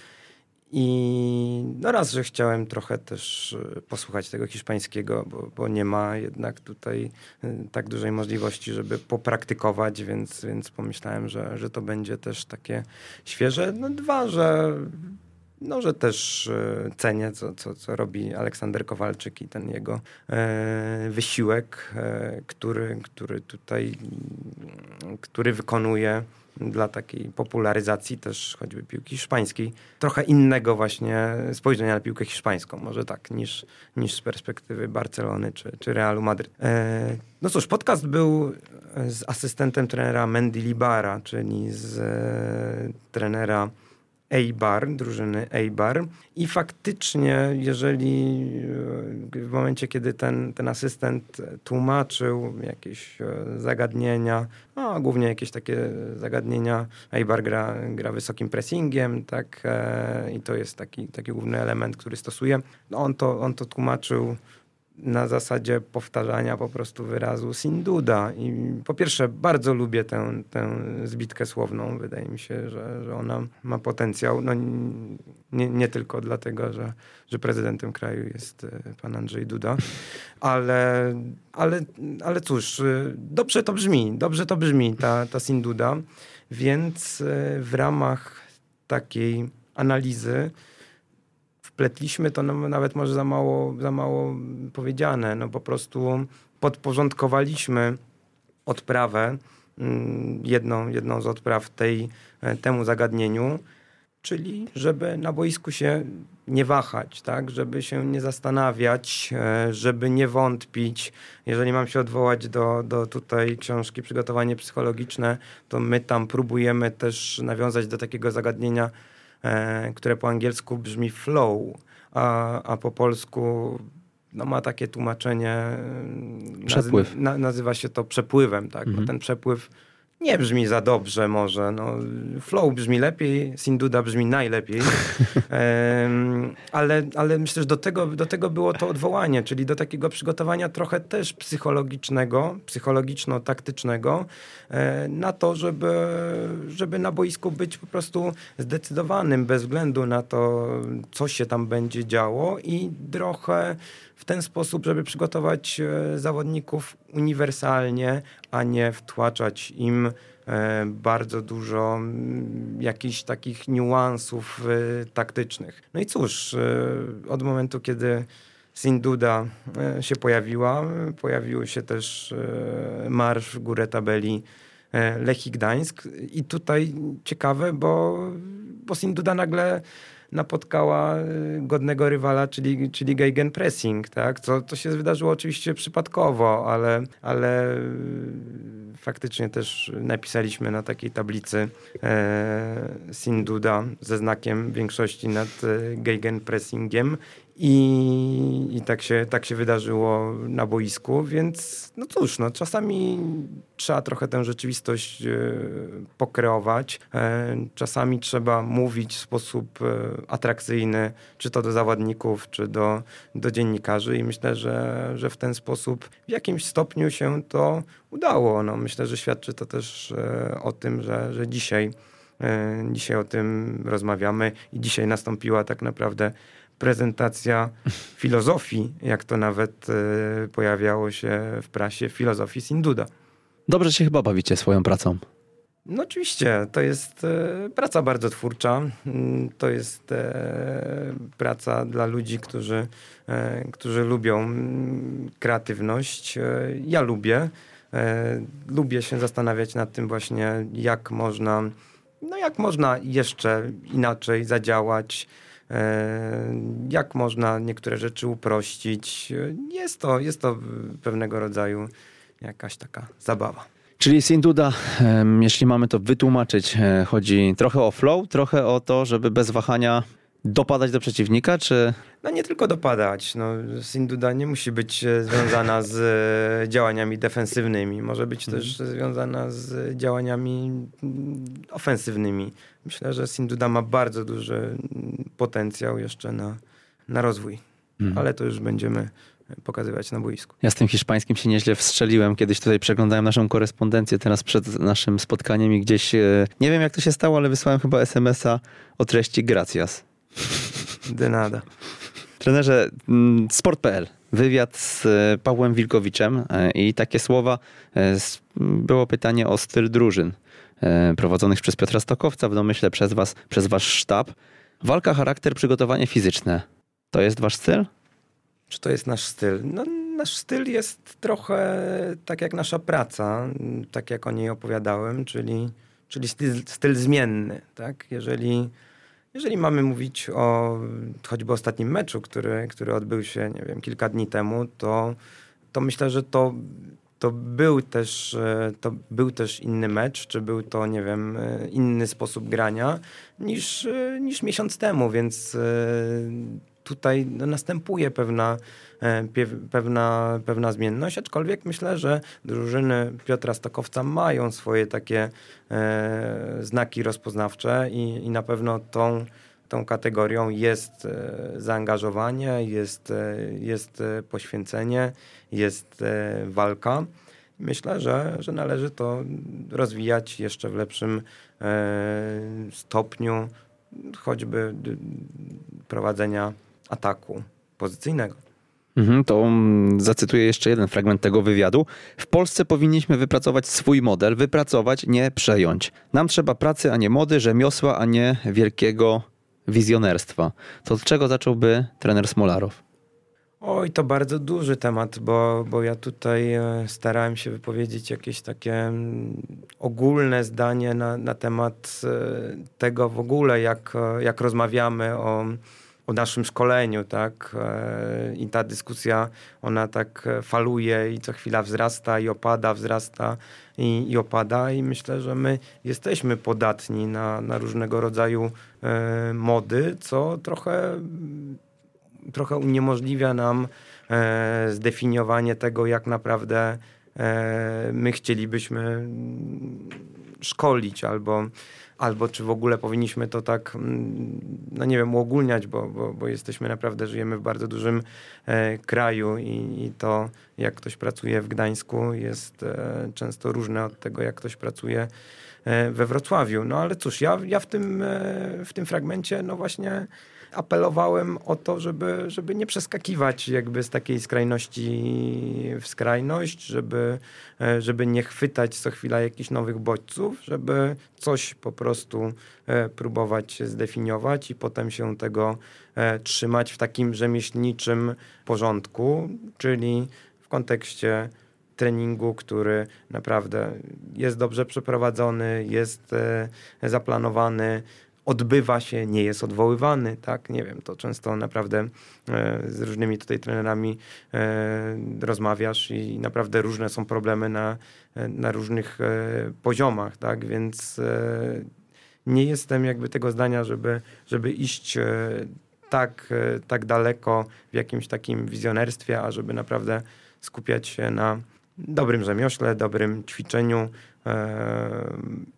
I no raz, że chciałem trochę też e, posłuchać tego hiszpańskiego, bo, bo nie ma jednak tutaj e, tak dużej możliwości, żeby popraktykować, więc, więc pomyślałem, że, że to będzie też takie świeże. No dwa, że no, że też e, cenię, co, co, co robi Aleksander Kowalczyk i ten jego wysiłek, który, który tutaj, który wykonuje dla takiej popularyzacji też choćby piłki hiszpańskiej, trochę innego właśnie spojrzenia na piłkę hiszpańską, może tak, niż, niż z perspektywy Barcelony czy, czy Realu Madryt. E, no cóż, podcast był z asystentem trenera Mendy Libara, czyli z e, trenera Eibar, drużyny Eibar. I faktycznie, jeżeli e, w momencie, kiedy ten, ten asystent tłumaczył jakieś e, zagadnienia, no, głównie jakieś takie zagadnienia, Eibar gra, gra wysokim pressingiem, tak, e, i to jest taki, taki główny element, który stosuje. No, on, to, on to tłumaczył na zasadzie powtarzania po prostu wyrazu Sinduda. I po pierwsze, bardzo lubię tę, tę zbitkę słowną. Wydaje mi się, że, że ona ma potencjał. No, nie, nie tylko dlatego, że, że prezydentem kraju jest e, pan Andrzej Duda, ale, ale, ale cóż, e, dobrze to brzmi, dobrze to brzmi ta, ta Sinduda, więc e, w ramach takiej analizy wpletliśmy to no, nawet może za mało, za mało powiedziane. No po prostu podporządkowaliśmy odprawę, mm, jedną, jedną z odpraw tej, e, temu zagadnieniu, czyli żeby na boisku się nie wahać, tak? żeby się nie zastanawiać, e, żeby nie wątpić. Jeżeli mam się odwołać do, do tutaj książki Przygotowanie psychologiczne, to my tam próbujemy też nawiązać do takiego zagadnienia które po angielsku brzmi flow, a, a po polsku no, ma takie tłumaczenie. E, Przepływ. Nazy nazywa się to przepływem, tak? Mhm. No, ten przepływ nie brzmi za dobrze może. No, flow brzmi lepiej, Sinduda brzmi najlepiej. um, ale, ale myślę, że do tego, do tego było to odwołanie, czyli do takiego przygotowania trochę też psychologicznego, psychologiczno-taktycznego e, na to, żeby, żeby na boisku być po prostu zdecydowanym bez względu na to, co się tam będzie działo i trochę w ten sposób, żeby przygotować e, zawodników uniwersalnie, a nie wtłaczać im e, bardzo dużo mm, jakichś takich niuansów e, taktycznych. No i cóż, od momentu, kiedy Sinduda się pojawiła, pojawił się też marsz w górę tabeli Lechii Gdańsk i tutaj ciekawe, bo, bo Sinduda nagle napotkała y, godnego rywala, czyli, czyli Gegenpressing, tak? Co, to się wydarzyło oczywiście przypadkowo, ale, ale y, faktycznie też napisaliśmy na takiej tablicy e, Sinduda ze znakiem większości nad e, Gegenpressingiem i, I tak, się, tak się wydarzyło na boisku, więc no cóż, no, czasami trzeba trochę tę rzeczywistość e, pokreować. E, czasami trzeba mówić w sposób e, atrakcyjny, czy to do zawodników, czy do, do dziennikarzy i myślę, że, że w ten sposób w jakimś stopniu się to udało. No, myślę, że świadczy to też o tym, że, że dzisiaj, dzisiaj o tym rozmawiamy i dzisiaj nastąpiła tak naprawdę prezentacja filozofii, jak to nawet e, pojawiało się w prasie, filozofii Sinduda. Dobrze się chyba bawicie swoją pracą. No oczywiście, to jest e, praca bardzo twórcza. Mm, to jest e, praca dla ludzi, którzy, którzy lubią mm, kreatywność. Ja lubię. Lubię się zastanawiać nad tym właśnie, jak można, no jak można jeszcze inaczej zadziałać, jak można niektóre rzeczy uprościć. Jest to, jest to pewnego rodzaju jakaś taka zabawa. Czyli Sinduda, jeśli mamy to wytłumaczyć, e, chodzi trochę o flow, trochę o to, żeby bez wahania dopadać do przeciwnika, czy... No nie tylko dopadać. No, Sinduda nie musi być e, związana z e, działaniami defensywnymi. Może być mhm. też związana z działaniami mm, ofensywnymi. Myślę, że Sinduda ma bardzo duży potencjał jeszcze na, na rozwój. Mhm. Ale to już będziemy pokazywać na boisku. Ja z tym hiszpańskim się nieźle wstrzeliłem. Kiedyś tutaj przeglądałem naszą korespondencję teraz przed naszym spotkaniem i gdzieś, e, nie wiem jak to się stało, ale wysłałem chyba SMS-a o treści gracias. De nada. Trenerze, mm, sport.pl, wywiad z e, Pawłem Wilkowiczem e, i takie słowa. Było pytanie o styl drużyn prowadzonych przez Piotra Stokowca, w domyśle przez was, przez wasz sztab. Walka, charakter, przygotowanie fizyczne. To jest wasz styl? Czy to jest nasz styl? No, nasz styl jest trochę tak jak nasza praca, tak jak o niej opowiadałem, czyli, czyli styl, styl zmienny. Tak? Jeżeli jeżeli mamy mówić o choćby ostatnim meczu, który, który odbył się, nie wiem, kilka dni temu, to, to myślę, że to, to, był też, e, to był też inny mecz, czy był to, nie wiem, e, inny sposób grania niż, e, niż miesiąc temu, więc tutaj no, następuje pewna, pewna, pewna zmienność, aczkolwiek myślę, że drużyny Piotra Stokowca mają swoje takie znaki rozpoznawcze i, i na pewno tą tą kategorią jest zaangażowanie, jest, jest poświęcenie, jest walka. Myślę, że, że należy to rozwijać jeszcze w lepszym stopniu, choćby prowadzenia ataku pozycyjnego. Mhm, to mm, zacytuję jeszcze jeden fragment tego wywiadu. W Polsce powinniśmy wypracować swój model, wypracować, nie przejąć. Nam trzeba pracy, a nie mody, rzemiosła, a nie wielkiego wizjonerstwa. To od czego zacząłby trener Smolarow? Oj, to bardzo duży temat, bo, bo ja tutaj e, starałem się wypowiedzieć jakieś takie mm, ogólne zdanie na, na temat e, tego w ogóle, jak, e, jak rozmawiamy o o naszym szkoleniu, tak? E, I ta dyskusja, ona tak faluje i co chwila wzrasta i opada, wzrasta i, i opada i myślę, że my jesteśmy podatni na, na różnego rodzaju e, mody, co trochę, trochę uniemożliwia nam e, zdefiniowanie tego, jak naprawdę my chcielibyśmy szkolić albo albo czy w ogóle powinniśmy to tak, mm, no nie wiem, uogólniać, bo, bo, bo jesteśmy naprawdę, żyjemy w bardzo dużym e, kraju i, i, to, jak ktoś pracuje w Gdańsku, jest e, często różne od tego, jak ktoś pracuje e, we Wrocławiu. No ale cóż, ja, ja w, tym, e, w tym fragmencie, no właśnie apelowałem o to, żeby, żeby nie przeskakiwać jakby z takiej skrajności w skrajność, żeby, e, żeby nie chwytać co chwila jakichś nowych bodźców, żeby coś po prostu e, próbować zdefiniować i potem się tego e, trzymać w takim rzemieślniczym porządku, czyli w kontekście treningu, który naprawdę jest dobrze przeprowadzony, jest zaplanowany, odbywa się, nie jest odwoływany, tak? Nie wiem, to często naprawdę e, z różnymi tutaj trenerami e, rozmawiasz i naprawdę różne są problemy na, e, na różnych poziomach, tak? Więc nie jestem jakby tego zdania, żeby, żeby iść tak, tak daleko w jakimś takim wizjonerstwie, a żeby naprawdę skupiać się na dobrym rzemiośle, dobrym ćwiczeniu,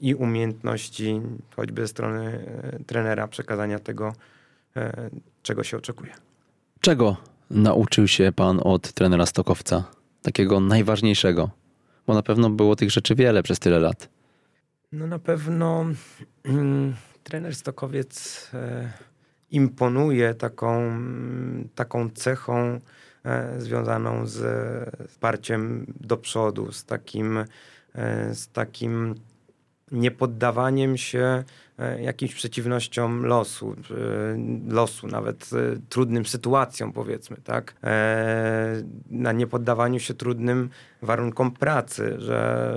i umiejętności, choćby ze strony e, trenera, przekazania tego, e, czego się oczekuje. Czego nauczył się pan od trenera Stokowca? Takiego najważniejszego? Bo na pewno było tych rzeczy wiele przez tyle lat. No na pewno mm, trener Stokowiec e, imponuje taką, taką cechą związaną z wsparciem do przodu, z takim E, z takim niepoddawaniem się e, jakimś przeciwnościom losu, e, losu, nawet trudnym sytuacjom, powiedzmy, tak? Na niepoddawaniu się trudnym warunkom pracy, że,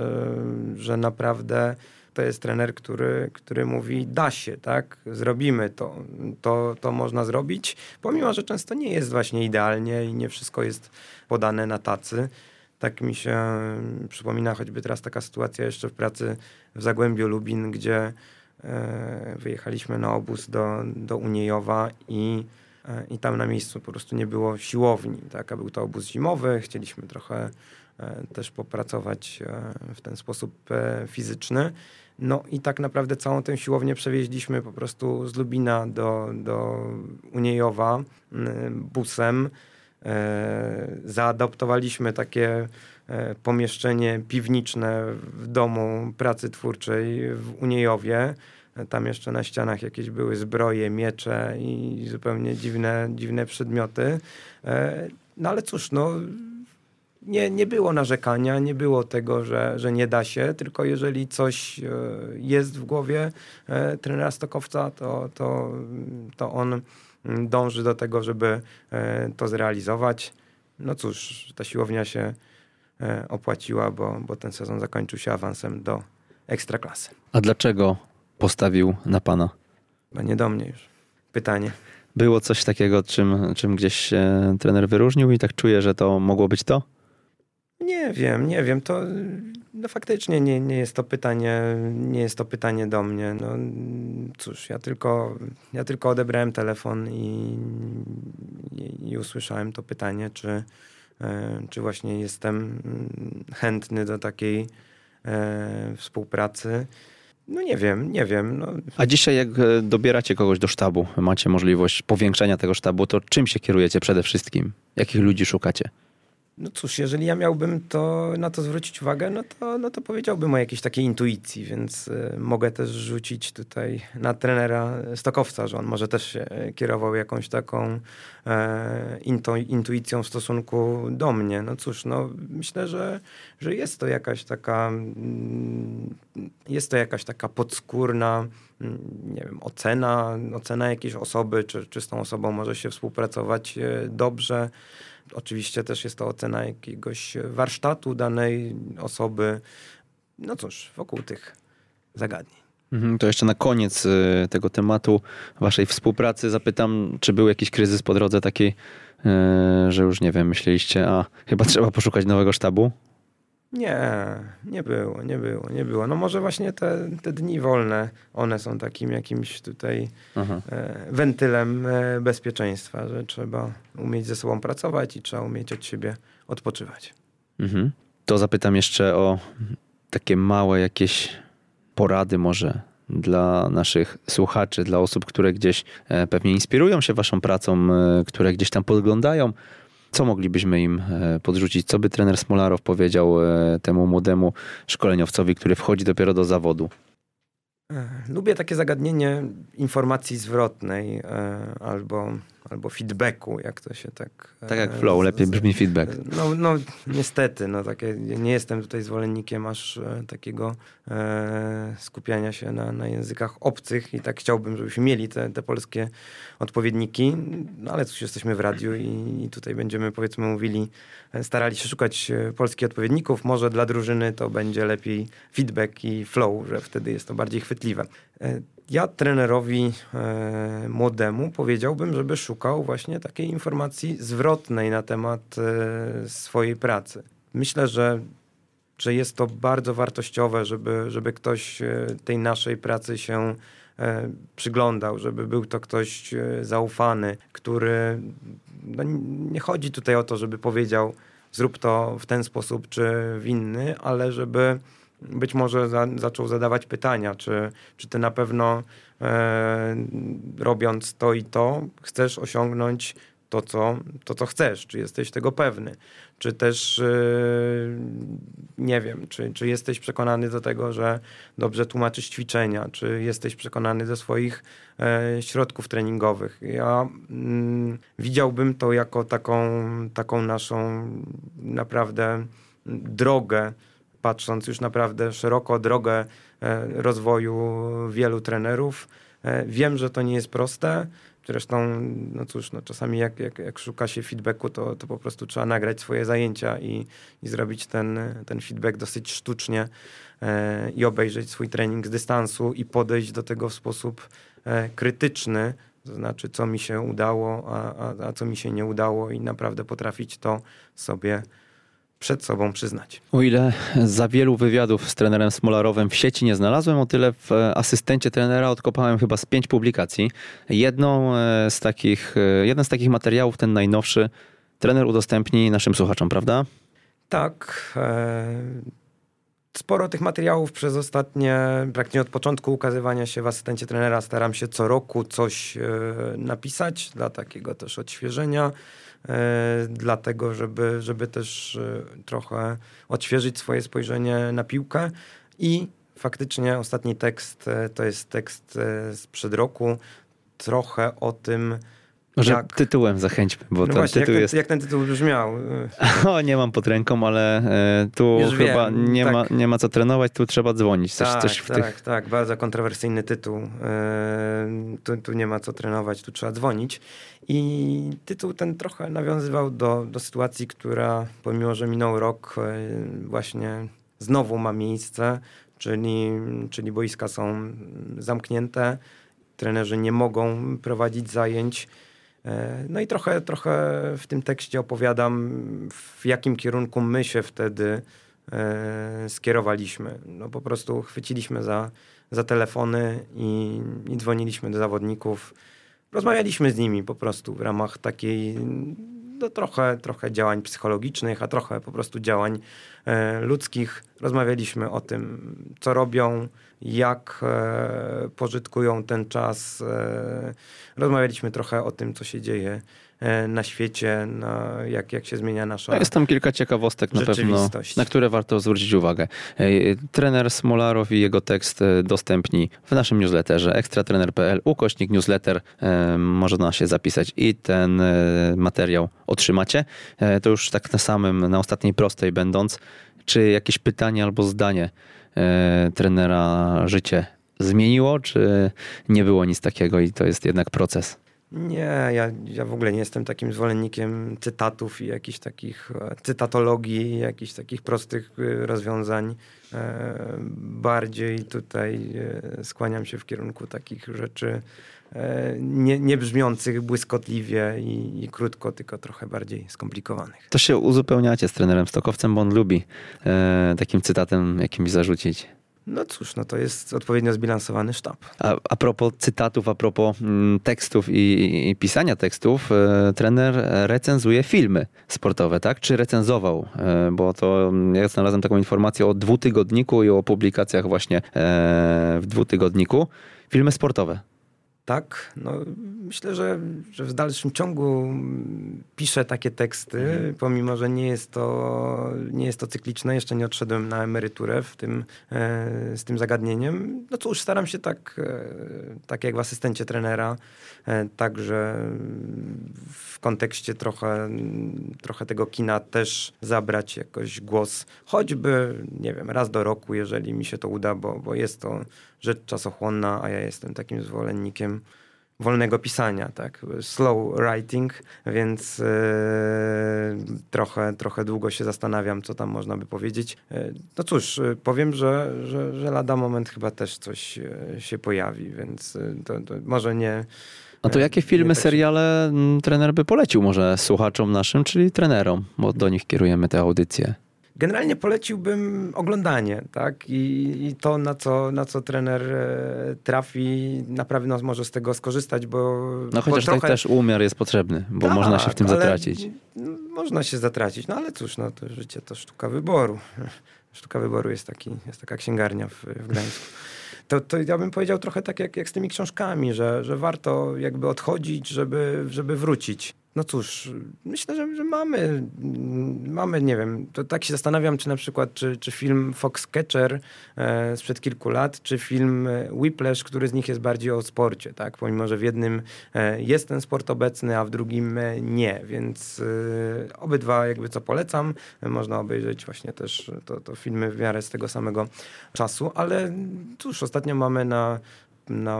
że naprawdę to jest trener, który, który mówi, da się, tak? Zrobimy to. to. To można zrobić, pomimo, że często nie jest właśnie idealnie i nie wszystko jest podane na tacy. Tak mi się przypomina choćby teraz taka sytuacja jeszcze w pracy w Zagłębiu Lubin, gdzie e, wyjechaliśmy na obóz do, do Uniejowa i, e, i tam na miejscu po prostu nie było siłowni. Tak? A był to obóz zimowy, chcieliśmy trochę też popracować w ten sposób fizyczny. No i tak naprawdę całą tę siłownię przewieźliśmy po prostu z Lubina do, do Uniejowa busem. E, zaadoptowaliśmy takie e, pomieszczenie piwniczne w domu pracy twórczej w Uniejowie. Tam jeszcze na ścianach jakieś były zbroje, miecze i zupełnie dziwne, dziwne przedmioty. E, no ale cóż, no, nie, nie było narzekania, nie było tego, że, że nie da się, tylko jeżeli coś jest w głowie trenera Stokowca, to, to, to on dąży do tego, żeby e, to zrealizować. No cóż, ta siłownia się e, opłaciła, bo, bo ten sezon zakończył się awansem do ekstraklasy. A dlaczego postawił na pana? Chyba nie do mnie już. Pytanie. Było coś takiego, czym, czym gdzieś się trener wyróżnił i tak czuję, że to mogło być to? Nie wiem, nie wiem. To no faktycznie nie, nie jest to pytanie, nie jest to pytanie do mnie. No, cóż, ja tylko, ja tylko odebrałem telefon i, i, usłyszałem to pytanie, czy, e, czy właśnie jestem chętny do takiej e, współpracy. No nie wiem, nie wiem. No. A dzisiaj jak e, dobieracie kogoś do sztabu, macie możliwość powiększenia tego sztabu, to czym się kierujecie przede wszystkim? Jakich ludzi szukacie? No cóż, jeżeli ja miałbym to, na to zwrócić uwagę, no to, no to powiedziałbym o jakiejś takiej intuicji, więc y, mogę też rzucić tutaj na trenera Stokowca, że on może też się kierował jakąś taką e, intu, intuicją w stosunku do mnie. No cóż, no myślę, że, że jest to jakaś taka mm, jest to jakaś taka podskórna mm, nie wiem, ocena, ocena jakiejś osoby, czy, czy z tą osobą może się współpracować e, dobrze. Oczywiście też jest to ocena jakiegoś warsztatu danej osoby. No cóż, wokół tych zagadnień. Mhm, to jeszcze na koniec y, tego tematu waszej współpracy zapytam, czy był jakiś kryzys po drodze taki, y, że już nie wiem, myśleliście, a chyba trzeba poszukać nowego sztabu? Nie, nie było, nie było, nie było. No może właśnie te, te dni wolne, one są takim jakimś tutaj. E, wentylem e, bezpieczeństwa, że trzeba umieć ze sobą pracować i trzeba umieć od siebie odpoczywać. Mhm. To zapytam jeszcze o takie małe jakieś porady może dla naszych słuchaczy, dla osób, które gdzieś e, pewnie inspirują się waszą pracą, które gdzieś tam podglądają co moglibyśmy im e, podrzucić? Co by trener Smolarow powiedział e, temu młodemu szkoleniowcowi, który wchodzi dopiero do zawodu? Lubię takie zagadnienie informacji zwrotnej albo albo feedbacku, jak to się tak... Tak jak flow, lepiej brzmi feedback. No, no niestety, no takie, nie jestem tutaj zwolennikiem aż e, takiego e, skupiania się na, na językach obcych i tak chciałbym, żebyśmy mieli te, te polskie odpowiedniki, no ale cóż, jesteśmy w radiu i, i tutaj będziemy powiedzmy mówili, e, starali się szukać e, polskich odpowiedników, może dla drużyny to będzie lepiej feedback i flow, że wtedy jest to bardziej chwytliwe. Ja trenerowi e, młodemu powiedziałbym, żeby szukał właśnie takiej informacji zwrotnej na temat e, swojej pracy. Myślę, że, że jest to bardzo wartościowe, żeby, żeby ktoś e, tej naszej pracy się e, przyglądał, żeby był to ktoś e, zaufany, który no, nie chodzi tutaj o to, żeby powiedział zrób to w ten sposób czy w inny, ale żeby być może za, zaczął zadawać pytania, czy, czy ty na pewno e, robiąc to i to chcesz osiągnąć to co, to, co chcesz, czy jesteś tego pewny, czy też e, nie wiem, czy, czy jesteś przekonany do tego, że dobrze tłumaczysz ćwiczenia, czy jesteś przekonany do swoich e, środków treningowych. Ja mm, widziałbym to jako taką, taką naszą naprawdę drogę, patrząc już naprawdę szeroko drogę e, rozwoju wielu trenerów. E, wiem, że to nie jest proste. Zresztą, no cóż, no czasami jak, jak, jak szuka się feedbacku, to, to po prostu trzeba nagrać swoje zajęcia i, i zrobić ten, ten feedback dosyć sztucznie e, i obejrzeć swój trening z dystansu i podejść do tego w sposób e, krytyczny, to znaczy co mi się udało, a, a, a co mi się nie udało i naprawdę potrafić to sobie przed sobą przyznać. O ile za wielu wywiadów z trenerem Smolarowym w sieci nie znalazłem, o tyle w asystencie trenera odkopałem chyba z pięć publikacji. Jedną e, z takich, e, jeden z takich materiałów, ten najnowszy, trener udostępni naszym słuchaczom, prawda? Tak. E, sporo tych materiałów przez ostatnie, praktycznie od początku ukazywania się w asystencie trenera staram się co roku coś napisać dla takiego też odświeżenia. E, dlatego żeby, żeby też e, trochę odświeżyć swoje spojrzenie na piłkę. I faktycznie ostatni tekst e, to jest tekst sprzed roku, trochę o tym, może jak... tytułem zachęćmy, bo no ten właśnie, tytuł jak ten, jest... Jak ten tytuł brzmiał? O, nie mam pod ręką, ale e, tu Już chyba wiem, nie, tak. ma, nie ma co trenować, tu trzeba dzwonić. Coś, tak, coś tak, tych... tak, bardzo kontrowersyjny tytuł. E, tu, tu nie ma co trenować, tu trzeba dzwonić. I tytuł ten trochę nawiązywał do, do sytuacji, która pomimo, że minął rok, e, właśnie znowu ma miejsce, czyli, czyli boiska są zamknięte, trenerzy nie mogą prowadzić zajęć. E, no i trochę, trochę w tym tekście opowiadam, w jakim kierunku my się wtedy e, skierowaliśmy. No po prostu chwyciliśmy za, za telefony i, i dzwoniliśmy do zawodników. Rozmawialiśmy z nimi po prostu w ramach takiej no trochę, trochę działań psychologicznych, a trochę po prostu działań e, ludzkich. Rozmawialiśmy o tym, co robią, jak e, pożytkują ten czas. E, rozmawialiśmy trochę o tym, co się dzieje na świecie, na, jak, jak się zmienia nasza No jest tam kilka ciekawostek na pewno, na które warto zwrócić uwagę. E, Trener Smolarow i jego tekst e, dostępni w naszym newsletterze ekstratrener.pl ukośnik newsletter. E, Można się zapisać i ten e, materiał otrzymacie. E, To już tak na samym, na ostatniej prostej będąc, czy jakieś pytanie albo zdanie e, trenera życie zmieniło, czy nie było nic takiego i to jest jednak proces? Nie, ja, ja w ogóle nie jestem takim zwolennikiem cytatów i jakichś takich e, cytatologii, jakichś takich prostych e, rozwiązań. E, Bardziej tutaj skłaniam się w kierunku takich rzeczy nie, nie brzmiących błyskotliwie i, i krótko, tylko trochę bardziej skomplikowanych. To się uzupełniacie z trenerem Stokowcem, bo on lubi takim cytatem jakimś zarzucić. No cóż, no to jest odpowiednio zbilansowany sztab. A, a propos cytatów, a propos mm, tekstów i, i pisania tekstów, e, trener recenzuje filmy sportowe, tak? Czy recenzował? E, bo to mm, ja znalazłem taką informację o dwutygodniku i o publikacjach właśnie e, w dwutygodniku. Filmy sportowe. Tak, no myślę, że, że w dalszym ciągu mm, piszę takie teksty, pomimo, że nie jest, to, nie jest to cykliczne, jeszcze nie odszedłem na emeryturę w tym, e, z tym zagadnieniem. No cóż, staram się tak, e, tak jak w asystencie trenera, e, także w kontekście trochę, trochę tego kina też zabrać jakoś głos, choćby, nie wiem, raz do roku, jeżeli mi się to uda, bo, bo jest to rzecz czasochłonna, a ja jestem takim zwolennikiem wolnego pisania, tak, slow writing, więc e, trochę, trochę długo się zastanawiam, co tam można by powiedzieć. E, no cóż, e, powiem, że, że, że lada moment chyba też coś się pojawi, więc to, to może nie... A to jakie filmy, tak seriale mm, trener by polecił może słuchaczom naszym, czyli trenerom, bo do nich kierujemy te audycje. Generalnie poleciłbym oglądanie, tak? I, i to, na co, na co trener e, trafi, na pewno może z tego skorzystać, bo. No bo chociaż trochę... tak też umiar jest potrzebny, bo Tak, można się w tym zatracić. Można się zatracić, no ale cóż, no to życie to sztuka wyboru. Sztuka wyboru jest, taki, jest taka księgarnia w, w Gdańsku. To, to ja bym powiedział trochę tak jak, jak z tymi książkami, że, że warto jakby odchodzić, żeby, żeby wrócić. No cóż, myślę, że, że mamy, mamy, nie wiem, to tak się zastanawiam, czy na przykład, czy, czy film Foxcatcher e, sprzed kilku lat, czy film Whiplash, który z nich jest bardziej o sporcie, tak? Pomimo, że w jednym e, jest ten sport obecny, a w drugim e, nie, więc e, obydwa jakby co polecam. Można obejrzeć właśnie też to, to filmy w miarę z tego samego czasu, ale cóż, ostatnio mamy na na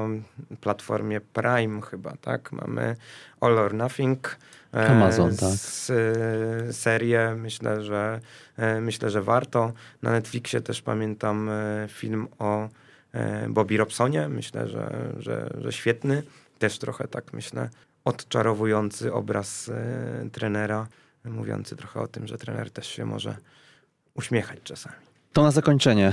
platformie Prime chyba, tak? Mamy All or Nothing. e, Amazon, tak. E, serię, myślę, że e, myślę, że warto. Na Netflixie też pamiętam film o Bobby Robsonie. Myślę, że, że, że świetny. Też trochę tak myślę odczarowujący obraz trenera, mówiący trochę o tym, że trener też się może uśmiechać czasami. To na zakończenie.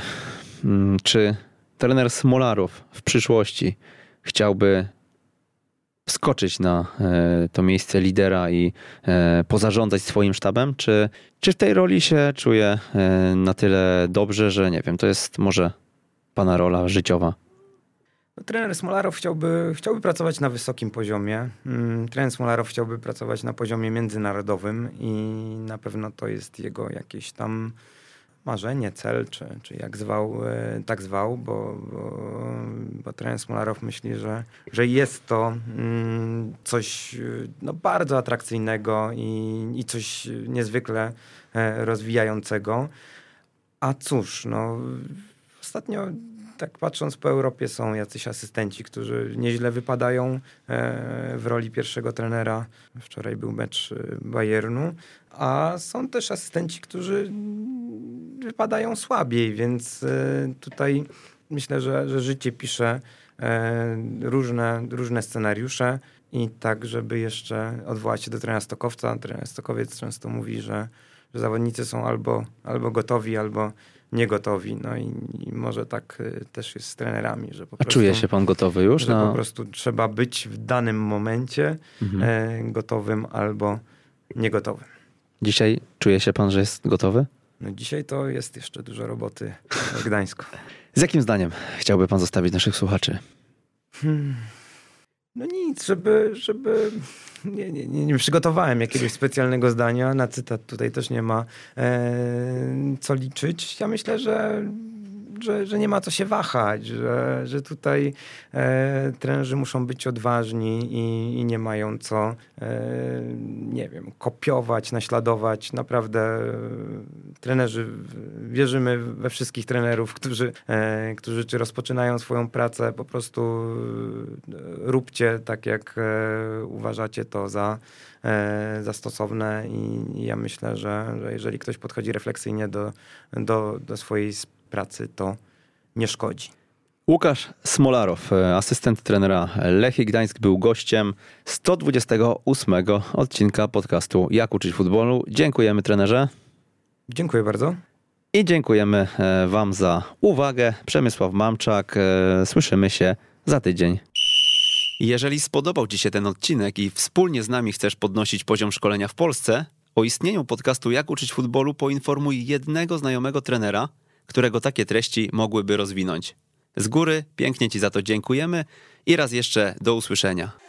Mm, Czy trener Smolarów w przyszłości chciałby wskoczyć na e, to miejsce lidera i e, pozarządzać swoim sztabem? Czy, czy w tej roli się czuje e, na tyle dobrze, że nie wiem, to jest może pana rola życiowa? No, trener Smolarow chciałby, chciałby pracować na wysokim poziomie. Mm, Trener Smolarow chciałby pracować na poziomie międzynarodowym i na pewno to jest jego jakieś tam marzenie, cel, czy, czy jak zwał, e, tak zwał, bo, bo, bo trener Smolarow myśli, że, że jest to mm, coś e, no, bardzo atrakcyjnego i, i coś niezwykle e, rozwijającego. A cóż, no ostatnio tak patrząc po Europie są jacyś asystenci, którzy nieźle wypadają e, w roli pierwszego trenera. Wczoraj był mecz e, Bayernu, a są też asystenci, którzy wypadają słabiej, więc e, tutaj myślę, że, że życie pisze różne, różne scenariusze i tak, żeby jeszcze odwołać się do trenera Stokowca. Trener Stokowiec często mówi, że, że zawodnicy są albo, albo gotowi, albo niegotowi. No i, i może tak y, też jest z trenerami, że po A prostu, czuje się pan gotowy już? że Na... po prostu trzeba być w danym momencie Mhm. e, gotowym albo niegotowym. Dzisiaj czuje się pan, że jest gotowy? No dzisiaj to jest jeszcze dużo roboty w Gdańsku. Z jakim zdaniem chciałby pan zostawić naszych słuchaczy? Hmm. No nic, żeby, żeby nie, nie, nie, nie przygotowałem jakiegoś specjalnego zdania, na cytat tutaj też nie ma e, co liczyć. Ja myślę, że że, że nie ma co się wahać, że, że tutaj e, trenerzy muszą być odważni i, i nie mają co, e, nie wiem, kopiować, naśladować. Naprawdę e, trenerzy, wierzymy we wszystkich trenerów, którzy, e, którzy czy rozpoczynają swoją pracę, po prostu e, róbcie tak, jak e, uważacie to za, za stosowne i, ja myślę, że, że jeżeli ktoś podchodzi refleksyjnie do, do, do swojej pracy, to nie szkodzi. Łukasz Smolarow, asystent trenera Lechii Gdańsk, był gościem 128 odcinka podcastu Jak uczyć futbolu. Dziękujemy trenerze. Dziękuję bardzo. I dziękujemy e, Wam za uwagę. Przemysław Mamczak. E, słyszymy się za tydzień. Jeżeli spodobał Ci się ten odcinek i wspólnie z nami chcesz podnosić poziom szkolenia w Polsce, o istnieniu podcastu Jak uczyć futbolu poinformuj jednego znajomego trenera, którego takie treści mogłyby rozwinąć. Z góry pięknie Ci za to dziękujemy i raz jeszcze do usłyszenia.